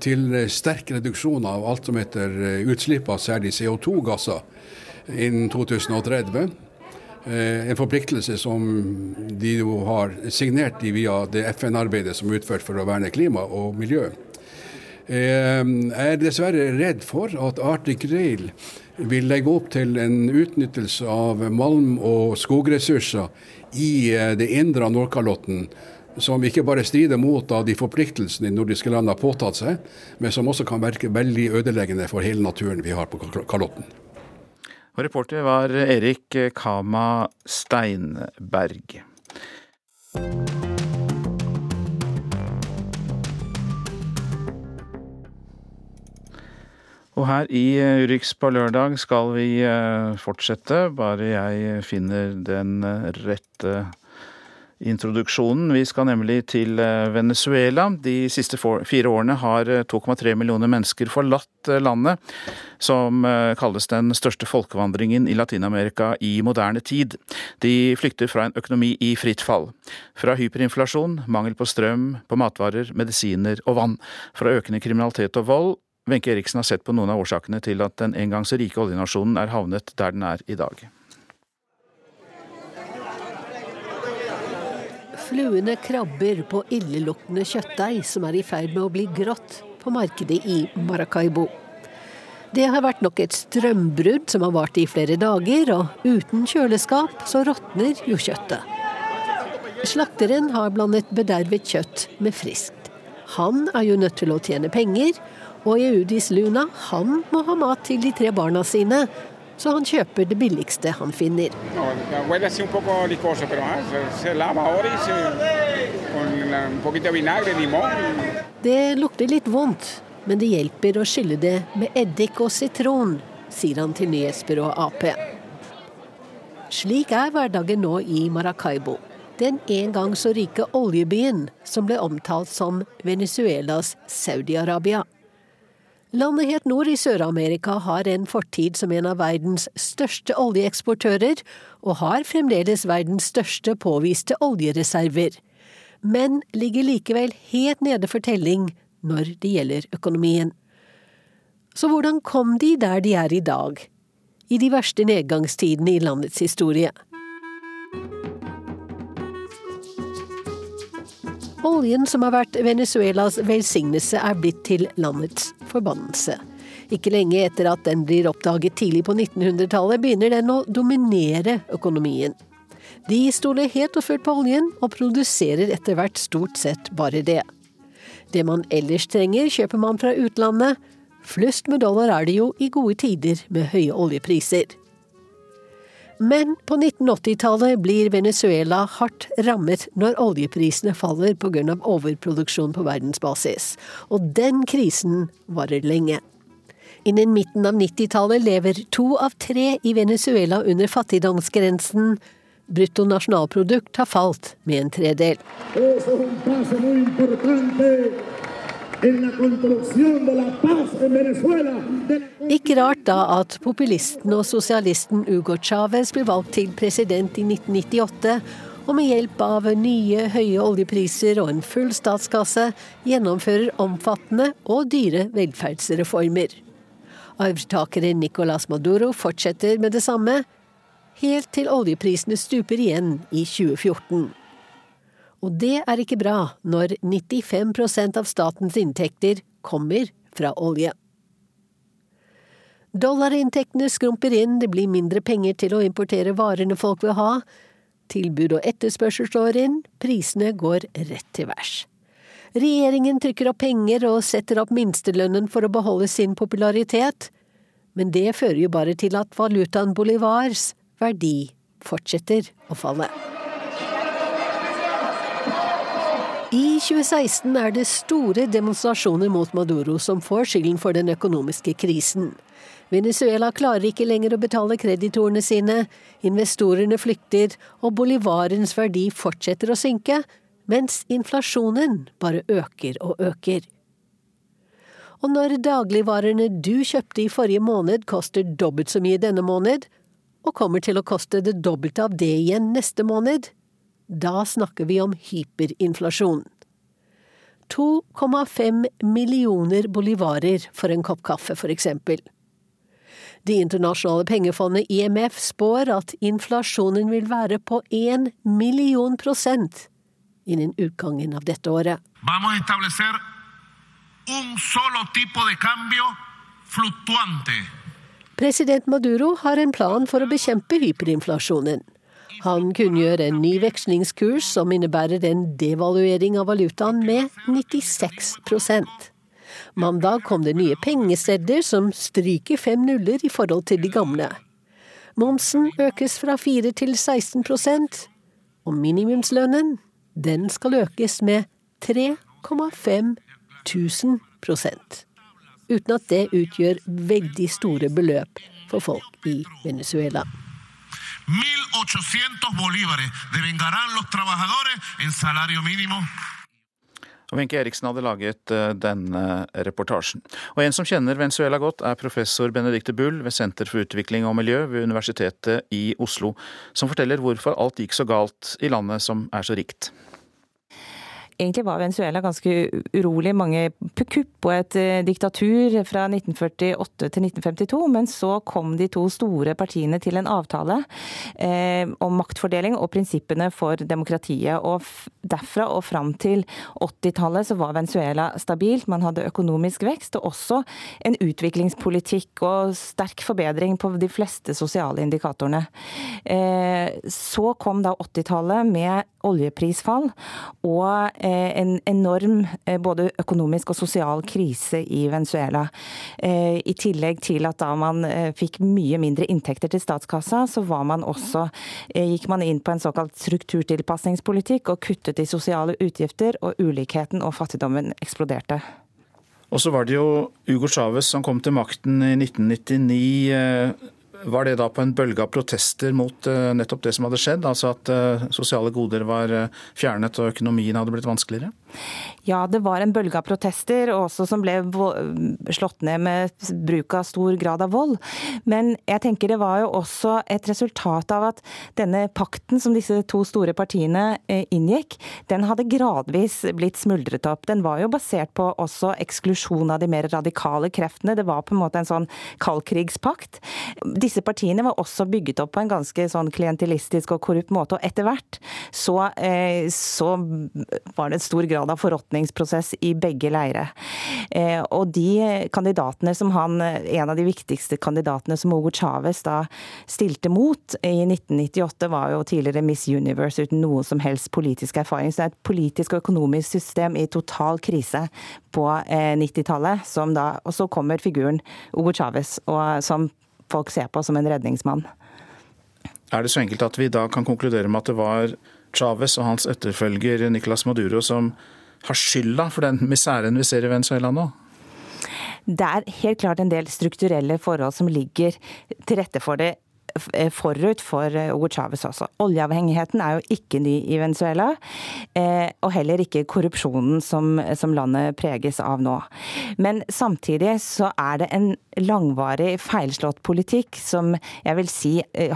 til sterk reduksjon av alt som heter utslipp av særlig CO2-gasser innen 2030. En forpliktelse som de jo har signert via det FN-arbeidet som er utført for å verne klima og miljø. Jeg er dessverre redd for at Arctic Rail vil legge opp til en utnyttelse av malm- og skogressurser i eh, det indre av Nordkalotten, som ikke bare strider mot de forpliktelsene de nordiske landene har påtatt seg, men som også kan virke veldig ødeleggende for hele naturen vi har på Kalotten. Og reporter var Erik Kama Steinberg. Og her i eh, Urix på lørdag skal vi eh, fortsette, bare jeg finner den rette rette introduksjonen. Vi skal nemlig til Venezuela. De siste fire årene har 2,3 millioner mennesker forlatt landet, som kalles den største folkevandringen i Latin-Amerika i moderne tid. De flykter fra en økonomi i fritt fall. Fra hyperinflasjon, mangel på strøm, på matvarer, medisiner og vann. Fra økende kriminalitet og vold Wenche Eriksen har sett på noen av årsakene til at den en gang så rike oljenasjonen er havnet der den er i dag. Fluene krabber på illeluktende kjøttdeig som er i ferd med å bli grått på markedet i Maracaibo. Det har vært nok et strømbrudd som har vart i flere dager, og uten kjøleskap så råtner jo kjøttet. Slakteren har blandet bedervet kjøtt med friskt. Han er jo nødt til å tjene penger, og Eudis Luna han må ha mat til de tre barna sine, så han kjøper det billigste han finner. Det lukter litt vondt, men det hjelper å skylle det med eddik og sitron, sier han til nyhetsbyrået Ap. Slik er hverdagen nå i Maracaibo, den en gang så rike oljebyen som ble omtalt som Venezuelas Saudi-Arabia. Landet helt nord i Sør-Amerika har en fortid som en av verdens største oljeeksportører, og har fremdeles verdens største påviste oljereserver, men ligger likevel helt nede for telling når det gjelder økonomien. Så hvordan kom de der de er i dag, i de verste nedgangstidene i landets historie? Oljen som har vært Venezuelas velsignelse, er blitt til landets forbannelse. Ikke lenge etter at den blir oppdaget tidlig på 1900-tallet, begynner den å dominere økonomien. De stoler helt og fullt på oljen, og produserer etter hvert stort sett bare det. Det man ellers trenger, kjøper man fra utlandet. Flust med dollar er det jo i gode tider med høye oljepriser. Men på 1980-tallet blir Venezuela hardt rammet når oljeprisene faller pga. overproduksjon på verdensbasis. Og den krisen varer lenge. Innen midten av 90-tallet lever to av tre i Venezuela under fattigdomsgrensen. Bruttonasjonalprodukt har falt med en tredel. Ikke rart da at populisten og sosialisten Hugo Chávez ble valgt til president i 1998, og med hjelp av nye, høye oljepriser og en full statskasse gjennomfører omfattende og dyre velferdsreformer. Arvtakeren Nicolas Maduro fortsetter med det samme, helt til oljeprisene stuper igjen i 2014. Og det er ikke bra når 95% av statens inntekter kommer fra olje. Dollarinntektene skrumper inn, det blir mindre penger til å importere varene folk vil ha. Tilbud og etterspørsel slår inn, prisene går rett til værs. Regjeringen trykker opp penger og setter opp minstelønnen for å beholde sin popularitet, men det fører jo bare til at valutaen bolivars verdi fortsetter å falle. I 2016 er det store demonstrasjoner mot Maduro som får skylden for den økonomiske krisen. Venezuela klarer ikke lenger å betale kreditorene sine, investorene flykter, og bolivarens verdi fortsetter å synke, mens inflasjonen bare øker og øker. Og når dagligvarene du kjøpte i forrige måned koster dobbelt så mye denne måned, og kommer til å koste det dobbelte av det igjen neste måned, da snakker vi om hyperinflasjon. 2,5 millioner bolivarer for en kopp kaffe, for eksempel. Det internasjonale pengefondet IMF spår at inflasjonen vil være på 1 million prosent innen utgangen av dette året. President Maduro har en plan for å bekjempe hyperinflasjonen. Han kunngjør en ny vekslingskurs som innebærer en devaluering av valutaen med 96% Mandag kom det nye pengesedler som stryker fem nuller i forhold til de gamle. Momsen økes fra 4 til 16% og minimumslønnen den skal økes med 3,5 1000% uten at det utgjør veldig store beløp for folk i Venezuela. 1.800 bolívares devengarán los trabajadores en salario mínimo. Wenche Eriksen hadde laget eh, denne reportasjen. Og En som kjenner Venezuela godt, er professor Benedicte Bull ved Senter for utvikling og miljø ved Universitetet i Oslo, som forteller hvorfor alt gikk så galt i landet som er så rikt egentlig var Venezuela ganske urolig. Mange kupp og et eh, diktatur fra 1948 til 1952. Men så kom de to store partiene til en avtale eh, om maktfordeling og prinsippene for demokratiet. Og derfra og fram til 80-tallet så var Venezuela stabilt. Man hadde økonomisk vekst og også en utviklingspolitikk og sterk forbedring på de fleste sosiale indikatorene. Eh, så kom da 80-tallet med oljeprisfall og eh, en enorm eh, både økonomisk og sosial krise i Venezuela. Eh, I tillegg til at da man fikk mye mindre inntekter til statskassa, så var man også, gikk man inn på en såkalt strukturtilpasningspolitikk og kuttet i sosiale utgifter, og ulikheten og fattigdommen eksploderte. Og så var det jo Hugo Chávez som kom til makten i 1999. Var det da på en bølge av protester mot uh, nettopp det som hadde skjedd? Altså at uh, sosiale goder var uh, fjernet og økonomien hadde blitt vanskeligere? Ja, det var en bølge av protester, også som ble slått ned med bruk av stor grad av vold. Men jeg tenker det var jo også et resultat av at denne pakten som disse to store partiene inngikk, den hadde gradvis blitt smuldret opp. Den var jo basert på også eksklusjon av de mer radikale kreftene. Det var på en måte en sånn kaldkrigspakt. Disse partiene var også bygget opp på en ganske sånn klientilistisk og korrupt måte. Og etter hvert så, eh, så var det en stor grad av forråtningsprosess i begge leire. Eh, og de kandidatene som han, en av de viktigste kandidatene som Hugo Chávez da stilte mot i 1998, var jo tidligere Miss Universe uten noe som helst politisk erfaring. Så det er et politisk og økonomisk system i total krise på 90-tallet. Eh, og så kommer figuren Hugo Chávez, som folk ser på som en redningsmann. Er det så enkelt at vi da kan konkludere med at det var Chávez og hans etterfølger Nicolas Maduro som har skylda for den miseren vi ser i Venezuela nå? Det er helt klart en del strukturelle forhold som ligger til rette for det forut for eh, Hugo Chávez også. Oljeavhengigheten er jo ikke ny i Venezuela, eh, og heller ikke korrupsjonen som, landet preges av nå. Men samtidig så er det en langvarig feilslått politikk som jeg vil si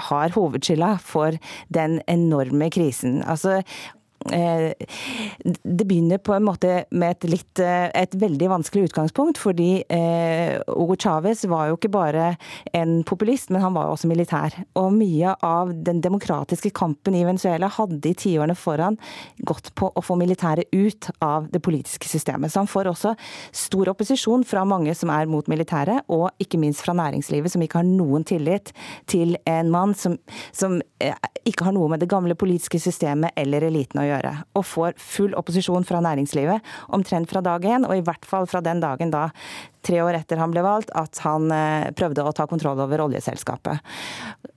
har hovedskylda for den enorme krisen. Altså Eh, det begynner på en måte med et, litt, eh, et veldig vanskelig utgangspunkt, fordi eh, Hugo Chávez var jo ikke bare en populist, men han var også militær. Og mye av den demokratiske kampen i Venezuela hadde i tiårene foran gått på å få militæret ut av det politiske systemet. Så han får også stor opposisjon fra mange som er mot militæret, og ikke minst fra næringslivet, som ikke har noen tillit til en mann som, som ikke har noe med det gamle politiske systemet eller eliten å gjøre gjøre. Og får full opposisjon fra næringslivet omtrent fra dag én, og i hvert fall fra den dagen da, tre år etter han ble valgt, at han eh, prøvde å ta kontroll over oljeselskapet.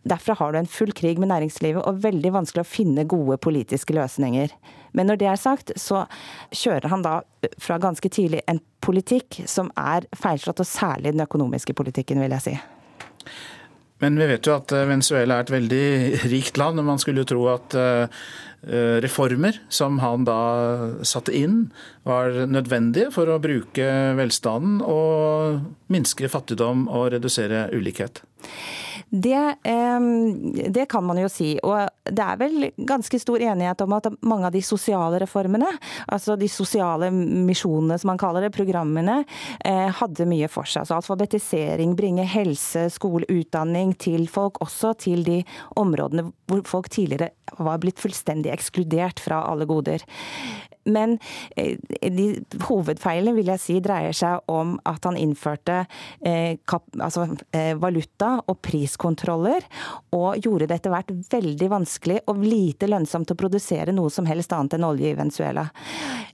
Derfra har du en full krig med næringslivet og veldig vanskelig å finne gode politiske løsninger. Men når det er sagt, så kjører han da fra ganske tidlig en politikk som er feilslått, og særlig den økonomiske politikken, vil jeg si. Men vi vet jo at Venezuela er et veldig rikt land, og man skulle jo tro at reformer som han da satte inn, var nødvendige for å bruke velstanden og minske fattigdom og redusere ulikhet. Det, det, kan man jo si. Og det er vel ganske stor enighet om at mange av de sosiale reformene, altså de sosiale misjonene som man kaller det, programmene, eh, hadde mye for seg. Altså alfabetisering, bringe helse, skole, utdanning til folk, også til de områdene hvor folk tidligere var blitt fullstendig ekskludert fra alle goder. Men eh, de hovedfeilene vil jeg si dreier seg om at han innførte eh, kap, altså, eh, valuta og priskontroller, og gjorde det etter hvert veldig vanskelig og lite lønnsomt å produsere noe som helst annet enn olje i Venezuela.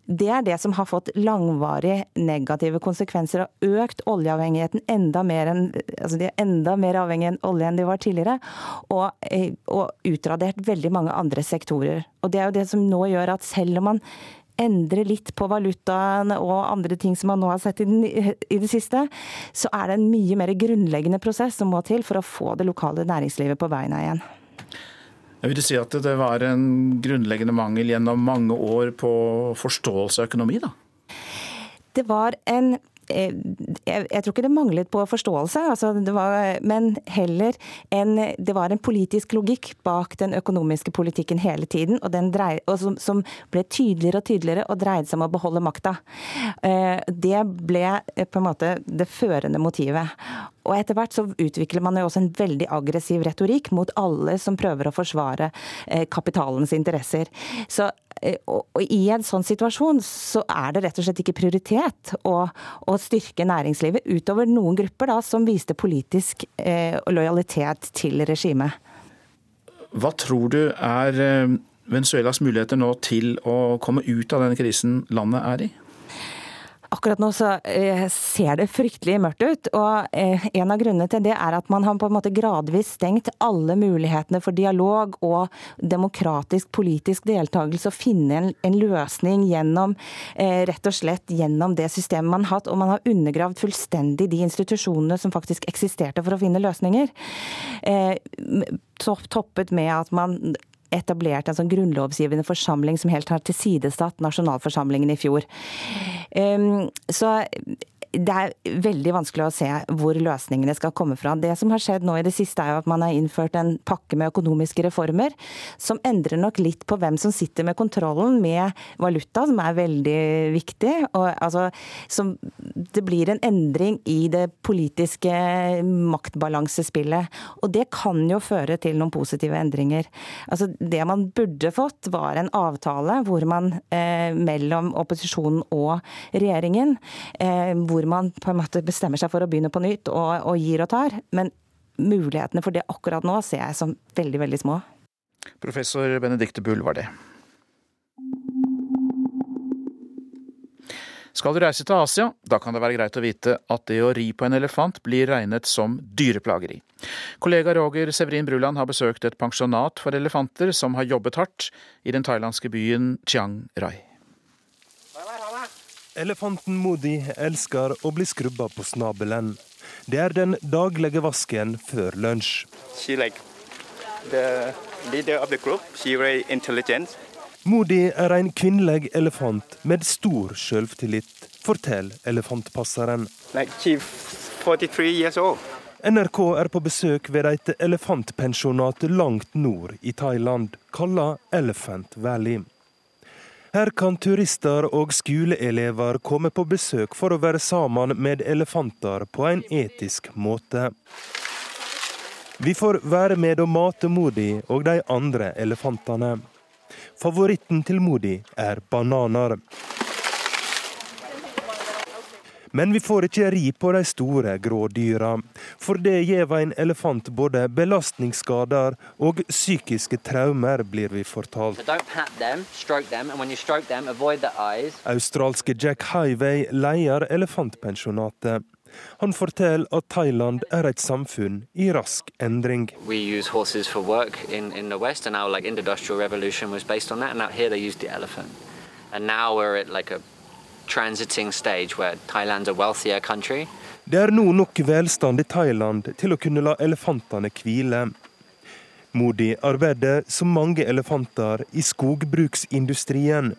Det er det som har fått langvarige negative konsekvenser og økt oljeavhengigheten enda mer enn altså de er enda mer avhengig av olje enn de var tidligere, og, og utradert veldig mange andre sektorer. Og Det er jo det som nå gjør at selv om man endre litt på valutaen og andre ting som man nå har sett i, den, i, det siste, så er det en mye mer grunnleggende prosess som må til for å få det lokale næringslivet på beina igjen. Jeg vil si at det var en grunnleggende mangel gjennom mange år på forståelse av økonomi, da? Det var en jeg, jeg, tror ikke det manglet på forståelse, altså var, men heller en, det var en politisk logikk bak den økonomiske politikken hele tiden, og, dreide, og som, som, ble tydeligere og tydeligere og dreide seg om å beholde makta. Eh, det ble eh, på en måte det førende motivet. Og etter hvert så utvikler man jo også en veldig aggressiv retorikk mot alle som prøver å forsvare kapitalens interesser. Så Eh, og I en sånn situasjon så er det rett og slett ikke prioritet å, å styrke næringslivet, utover noen grupper da, som viste politisk eh, lojalitet til regimet. Hva tror du er eh, Venezuelas muligheter nå til å komme ut av den krisen landet er i? Akkurat nå så eh, ser det fryktelig mørkt ut. og eh, En av grunnene til det er at man har på en måte gradvis stengt alle mulighetene for dialog og demokratisk politisk deltakelse og finne en, løsning gjennom eh, rett og slett gjennom det systemet man har hatt. Og man har undergravd fullstendig de institusjonene som faktisk eksisterte for å finne løsninger. Toppet med at man etablert en sånn grunnlovsgivende forsamling som helt har tilsidesatt nasjonalforsamlingen i fjor. Um, så det er veldig vanskelig å se hvor løsningene skal komme fra. Det som har skjedd nå i det siste, er jo at man har innført en pakke med økonomiske reformer som endrer nok litt på hvem som sitter med kontrollen med valuta, som er veldig viktig. Og, altså, som, det blir en endring i det politiske maktbalansespillet. Og det kan jo føre til noen positive endringer. Altså, det man burde fått, var en avtale hvor man eh, mellom opposisjonen og regjeringen eh, hvor hvor man på en måte bestemmer seg for å begynne på nytt og, og gir og tar. Men mulighetene for det akkurat nå ser jeg som veldig, veldig små. Professor Benedicte Bull var det. Skal du reise til Asia, da kan det være greit å vite at det å ri på en elefant blir regnet som dyreplageri. Kollega Roger Severin Bruland har besøkt et pensjonat for elefanter som har jobbet hardt i den thailandske byen Chiang Rai. Elefanten Modi elsker å bli skrubba på snabelen. Det er den daglige vasken før lunsj. Modi er en kvinnelig elefant med stor selvtillit, forteller elefantpasseren. NRK er på besøk ved et elefantpensjonat langt nord i Thailand, kalla Elephant Valley. Her kan turister og skoleelever komme på besøk for å være sammen med elefanter på en etisk måte. Vi får være med å mate Modi og de andre elefantene. Favoritten til Modi er bananer. Men vi får ikke ri på de store, grådyra. For det gir en elefant både belastningsskader og psykiske traumer, blir vi fortalt. Australske Jack Highway leier elefantpensjonatet. Han forteller at Thailand er et samfunn i rask endring. In, in West, like industrial revolution was based on that, and now here they use the elephant. And now we're at like a transiting stage where Thailand's a wealthier country, Det er nå nok velstand i Thailand til å kunne la elefantene hvile. Modi arbeider som mange elefanter i skogbruksindustrien.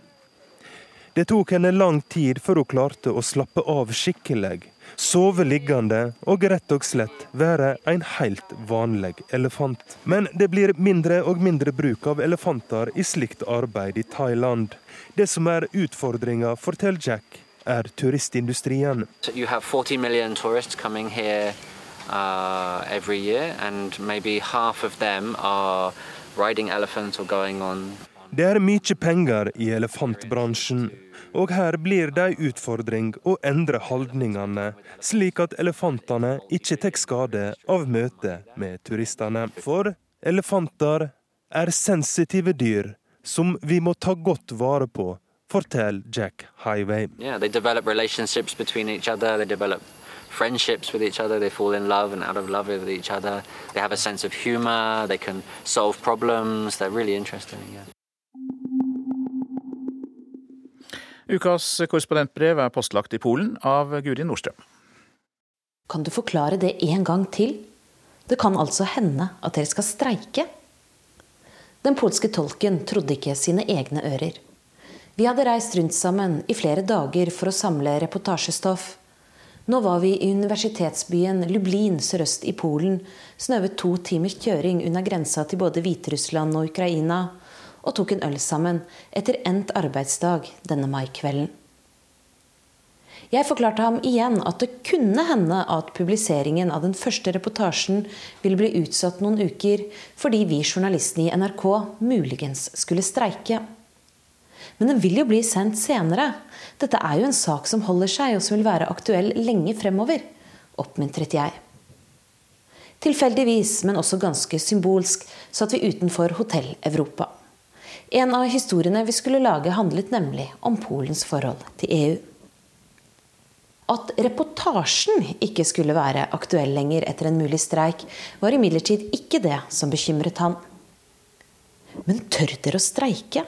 Det tok henne lang tid før hun klarte å slappe av skikkelig, sove liggende og rett og slett være en helt vanlig elefant. Men det blir mindre og mindre bruk av elefanter i slikt arbeid i Thailand. Det som er utfordringa, forteller Jack, er turistindustrien. You have 40 million tourists coming here uh, every year, and maybe half of them are riding elephants or going on Det er mye penger i elefantbransjen, og her blir det en utfordring å endre holdningene, slik at elefantene ikke tar skade av møtet med turistene. For elefanter er sensitive dyr som vi må ta godt vare på, forteller Jack Highway. Yeah, they develop relationships between each other. They develop friendships with each other. They fall in love and out of love with each other. They have a sense of humor. They can solve problems. They're really interesting. Yeah. Ukas korrespondentbrev er postlagt i Polen av Guri Nordstrøm. Kan du forklare det en gang til? Det kan altså hende at dere skal streike? Den polske tolken trodde ikke sine egne ører. Vi hadde reist rundt sammen i flere dager for å samle reportasjestoff. Nå var vi i universitetsbyen Lublin sørøst i Polen, snøvet to timers kjøring unna grensa til både Hviterussland og Ukraina, og tok en øl sammen etter endt arbeidsdag denne maikvelden. Jeg forklarte ham igjen at det kunne hende at publiseringen av den første reportasjen ville bli utsatt noen uker fordi vi journalistene i NRK muligens skulle streike. Men den vil jo bli sendt senere. Dette er jo en sak som holder seg, og som vil være aktuell lenge fremover, oppmuntret jeg. Tilfeldigvis, men også ganske symbolsk, satt vi utenfor Hotell Europa. En av historiene vi skulle lage, handlet nemlig om Polens forhold til EU. At reportasjen ikke skulle være aktuell lenger etter en mulig streik, var imidlertid ikke det som bekymret han. Men tør dere å streike?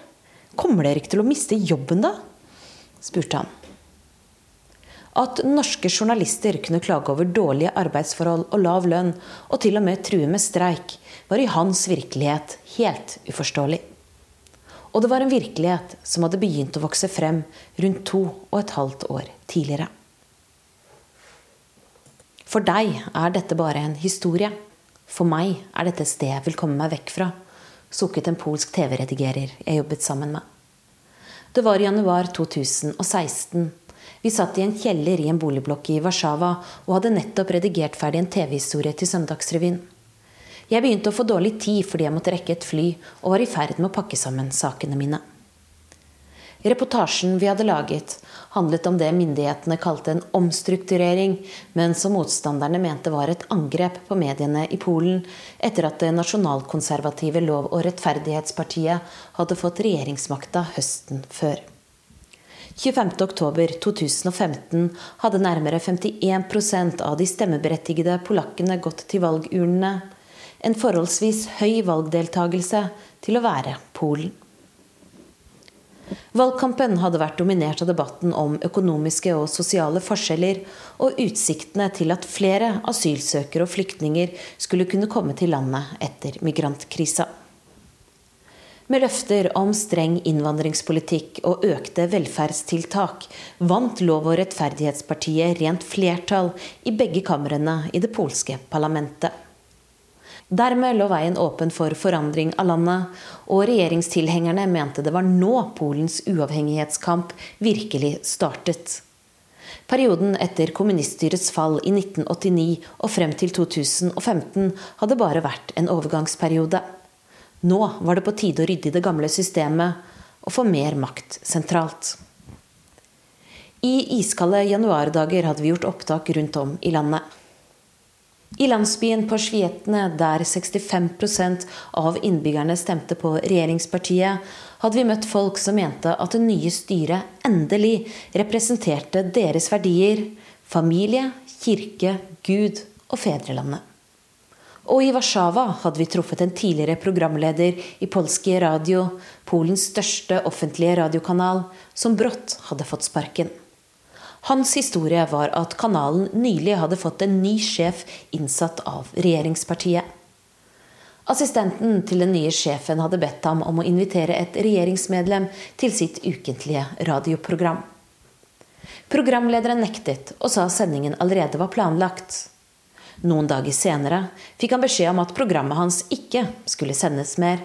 Kommer dere ikke til å miste jobben da? spurte han. At norske journalister kunne klage over dårlige arbeidsforhold og lav lønn, og til og med true med streik, var i hans virkelighet helt uforståelig. Og det var en virkelighet som hadde begynt å vokse frem rundt to og et halvt år tidligere. For deg er dette bare en historie. For meg er dette et sted jeg vil komme meg vekk fra, sukket en polsk TV-redigerer jeg jobbet sammen med. Det var i januar 2016. Vi satt i en kjeller i en boligblokk i Warszawa og hadde nettopp redigert ferdig en TV-historie til Søndagsrevyen. Jeg begynte å få dårlig tid fordi jeg måtte rekke et fly, og var i ferd med å pakke sammen sakene mine. Reportasjen vi hadde laget, handlet om det myndighetene kalte en omstrukturering, men som motstanderne mente var et angrep på mediene i Polen etter at det nasjonalkonservative Lov- og rettferdighetspartiet hadde fått regjeringsmakta høsten før. 25.10.2015 hadde nærmere 51% av de stemmeberettigede polakkene gått til valgurnene. En forholdsvis høy valgdeltagelse til å være Polen. Valgkampen hadde vært dominert av debatten om økonomiske og sosiale forskjeller og utsiktene til at flere asylsøkere og flyktninger skulle kunne komme til landet etter migrantkrisa. Med løfter om streng innvandringspolitikk og økte velferdstiltak vant Lov- og rettferdighetspartiet rent flertall i begge kamrene i det polske parlamentet. Dermed lå veien åpen for forandring av landet, og regjeringstilhengerne mente det var nå Polens uavhengighetskamp virkelig startet. Perioden etter kommuniststyrets fall i 1989 og frem til 2015 hadde bare vært en overgangsperiode. Nå var det på tide å rydde i det gamle systemet og få mer makt sentralt. I iskalde januardager hadde vi gjort opptak rundt om i landet. I landsbyen på Svietne, der 65% av innbyggerne stemte på regjeringspartiet, hadde vi møtt folk som mente at det nye styret endelig representerte deres verdier familie, kirke, Gud og fedrelandet. Og i Warszawa hadde vi truffet en tidligere programleder i Polskie Radio, Polens største offentlige radiokanal, som brått hadde fått sparken. Hans historie var at kanalen nylig hadde fått en ny sjef innsatt av regjeringspartiet. Assistenten til den nye sjefen hadde bedt ham om å invitere et regjeringsmedlem til sitt ukentlige radioprogram. Programlederen nektet og sa sendingen allerede var planlagt. Noen dager senere fikk han beskjed om at programmet hans ikke skulle sendes mer,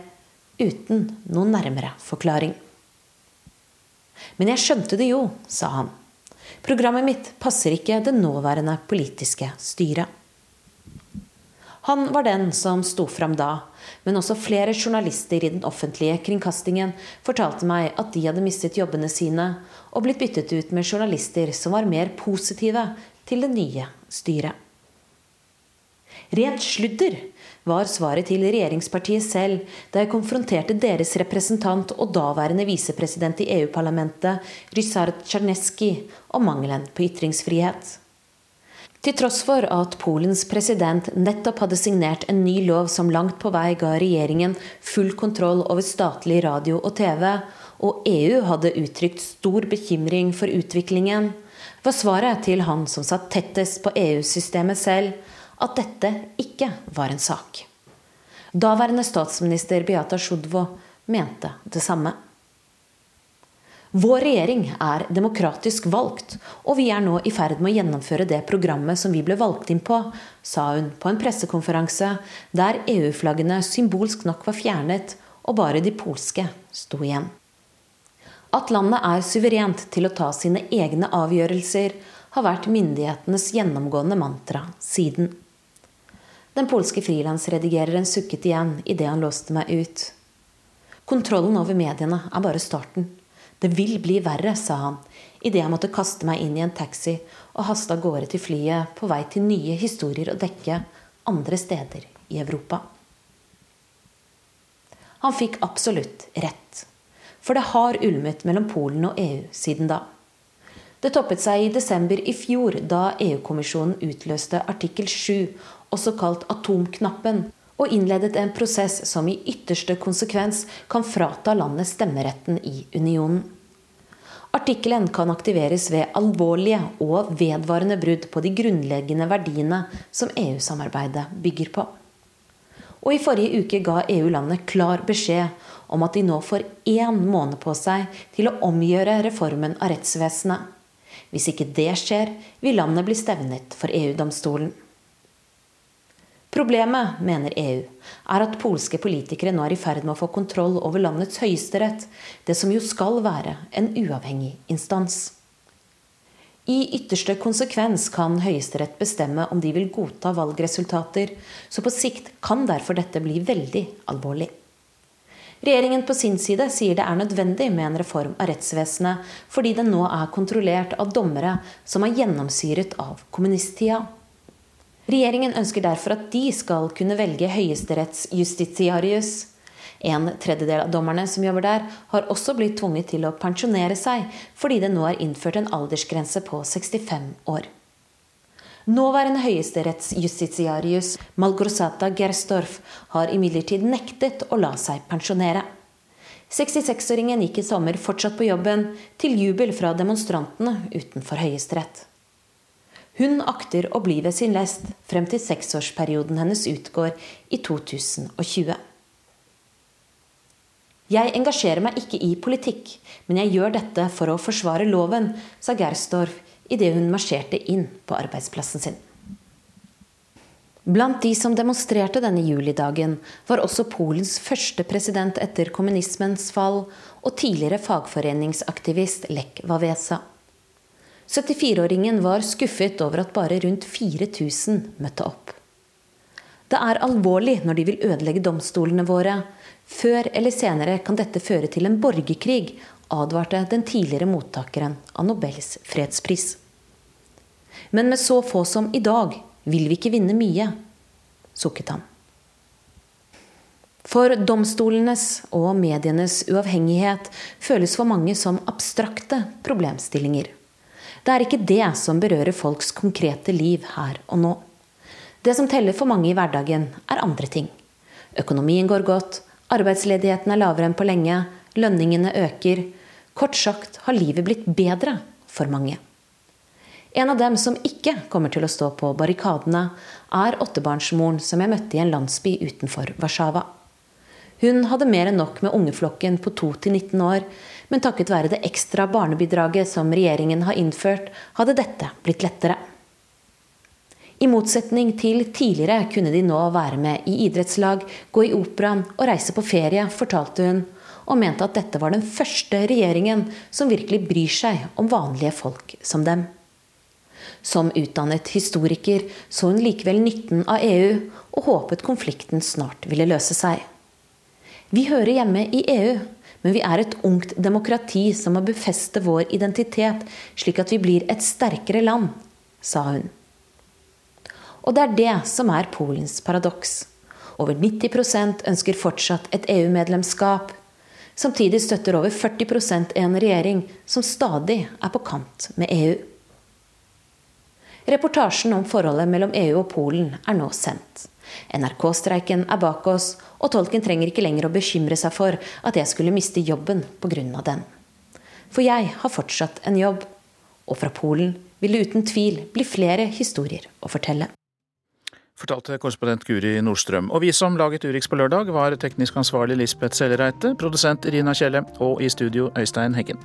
uten noen nærmere forklaring. Men jeg skjønte det jo, sa han. Programmet mitt passer ikke det nåværende politiske styret. Han var den som sto fram da, men også flere journalister i den offentlige kringkastingen fortalte meg at de hadde mistet jobbene sine og blitt byttet ut med journalister som var mer positive til det nye styret. Rent sludder var svaret til regjeringspartiet selv da jeg konfronterte deres representant og daværende visepresident i EU-parlamentet, Ryszard Czarneski, om mangelen på ytringsfrihet. Til tross for at Polens president nettopp hadde signert en ny lov som langt på vei ga regjeringen full kontroll over statlig radio og TV, og EU hadde uttrykt stor bekymring for utviklingen, var svaret til han som satt tettest på EU-systemet selv, at dette ikke var en sak. Daværende statsminister Beata Sjodvo mente det samme. Vår regjering er demokratisk valgt, og vi er nå i ferd med å gjennomføre det programmet som vi ble valgt inn på, sa hun på en pressekonferanse der EU-flaggene symbolsk nok var fjernet, og bare de polske sto igjen. At landet er suverent til å ta sine egne avgjørelser, har vært myndighetenes gjennomgående mantra siden. Den polske frilansredigereren sukket igjen idet han låste meg ut. Kontrollen over mediene er bare starten. Det vil bli verre, sa han idet jeg måtte kaste meg inn i en taxi og haste av gårde til flyet på vei til nye historier å dekke andre steder i Europa. Han fikk absolutt rett. For det har ulmet mellom Polen og EU siden da. Det toppet seg i desember i fjor, da EU-kommisjonen utløste artikkel 7 også kalt atomknappen, og innledet en prosess som i ytterste konsekvens kan frata landet stemmeretten i unionen. Artikkelen kan aktiveres ved alvorlige og vedvarende brudd på de grunnleggende verdiene som EU-samarbeidet bygger på. Og i forrige uke ga EU landet klar beskjed om at de nå får én måned på seg til å omgjøre reformen av rettsvesenet. Hvis ikke det skjer, vil landet bli stevnet for EU-domstolen. Problemet, mener EU, er at polske politikere nå er i ferd med å få kontroll over landets høyesterett, det som jo skal være en uavhengig instans. I ytterste konsekvens kan Høyesterett bestemme om de vil godta valgresultater, så på sikt kan derfor dette bli veldig alvorlig. Regjeringen på sin side sier det er nødvendig med en reform av rettsvesenet, fordi den nå er kontrollert av dommere som er gjennomsyret av kommunisttida. Regjeringen ønsker derfor at de skal kunne velge høyesterettsjustitiarius. En tredjedel av dommerne som jobber der, har også blitt tvunget til å pensjonere seg, fordi det nå er innført en aldersgrense på 65 år. Nåværende høyesterettsjustitiarius Malgrosata Gerstorf har imidlertid nektet å la seg pensjonere. 66-åringen gikk i sommer fortsatt på jobben, til jubel fra demonstrantene utenfor Høyesterett. Hun akter å bli ved sin lest frem til seksårsperioden hennes utgår i 2020. Jeg engasjerer meg ikke i politikk, men jeg gjør dette for å forsvare loven, sa Gerstorff idet hun marsjerte inn på arbeidsplassen sin. Blant de som demonstrerte denne julidagen, var også Polens første president etter kommunismens fall og tidligere fagforeningsaktivist Lech Wałęsa. 74-åringen var skuffet over at bare rundt 4000 møtte opp. Det er alvorlig når de vil ødelegge domstolene våre. Før eller senere kan dette føre til en borgerkrig, advarte den tidligere mottakeren av Nobels fredspris. Men med så få som i dag vil vi ikke vinne mye, sukket han. For domstolenes og medienes uavhengighet føles for mange som abstrakte problemstillinger. Det er ikke det som berører folks konkrete liv her og nå. Det som teller for mange i hverdagen, er andre ting. Økonomien går godt, arbeidsledigheten er lavere enn på lenge, lønningene øker. Kort sagt har livet blitt bedre for mange. En av dem som ikke kommer til å stå på barrikadene, er åttebarnsmoren som jeg møtte i en landsby utenfor Warszawa. Hun hadde mer enn nok med ungeflokken på 2 til 19 år, men takket være det ekstra barnebidraget som regjeringen har innført, hadde dette blitt lettere. I motsetning til tidligere kunne de nå være med i idrettslag, gå i operaen og reise på ferie, fortalte hun, og mente at dette var den første regjeringen som virkelig bryr seg om vanlige folk som dem. Som utdannet historiker så hun likevel nytten av EU, og håpet konflikten snart ville løse seg. Vi hører hjemme i EU, men vi er et ungt demokrati som må befeste vår identitet, slik at vi blir et sterkere land, sa hun. Og det er det som er Polens paradoks. Over 90% ønsker fortsatt et EU-medlemskap. Samtidig støtter over 40% en regjering som stadig er på kant med EU. Reportasjen om forholdet mellom EU og Polen er nå sendt. NRK-streiken er bak oss, og tolken trenger ikke lenger å bekymre seg for at jeg skulle miste jobben pga. den. For jeg har fortsatt en jobb, og fra Polen vil det uten tvil bli flere historier å fortelle. Fortalte korrespondent Guri Nordstrøm. Og vi som laget Urix på lørdag, var teknisk ansvarlig Lisbeth Sellereite, produsent Irina Kjelle og i studio Øystein Heggen.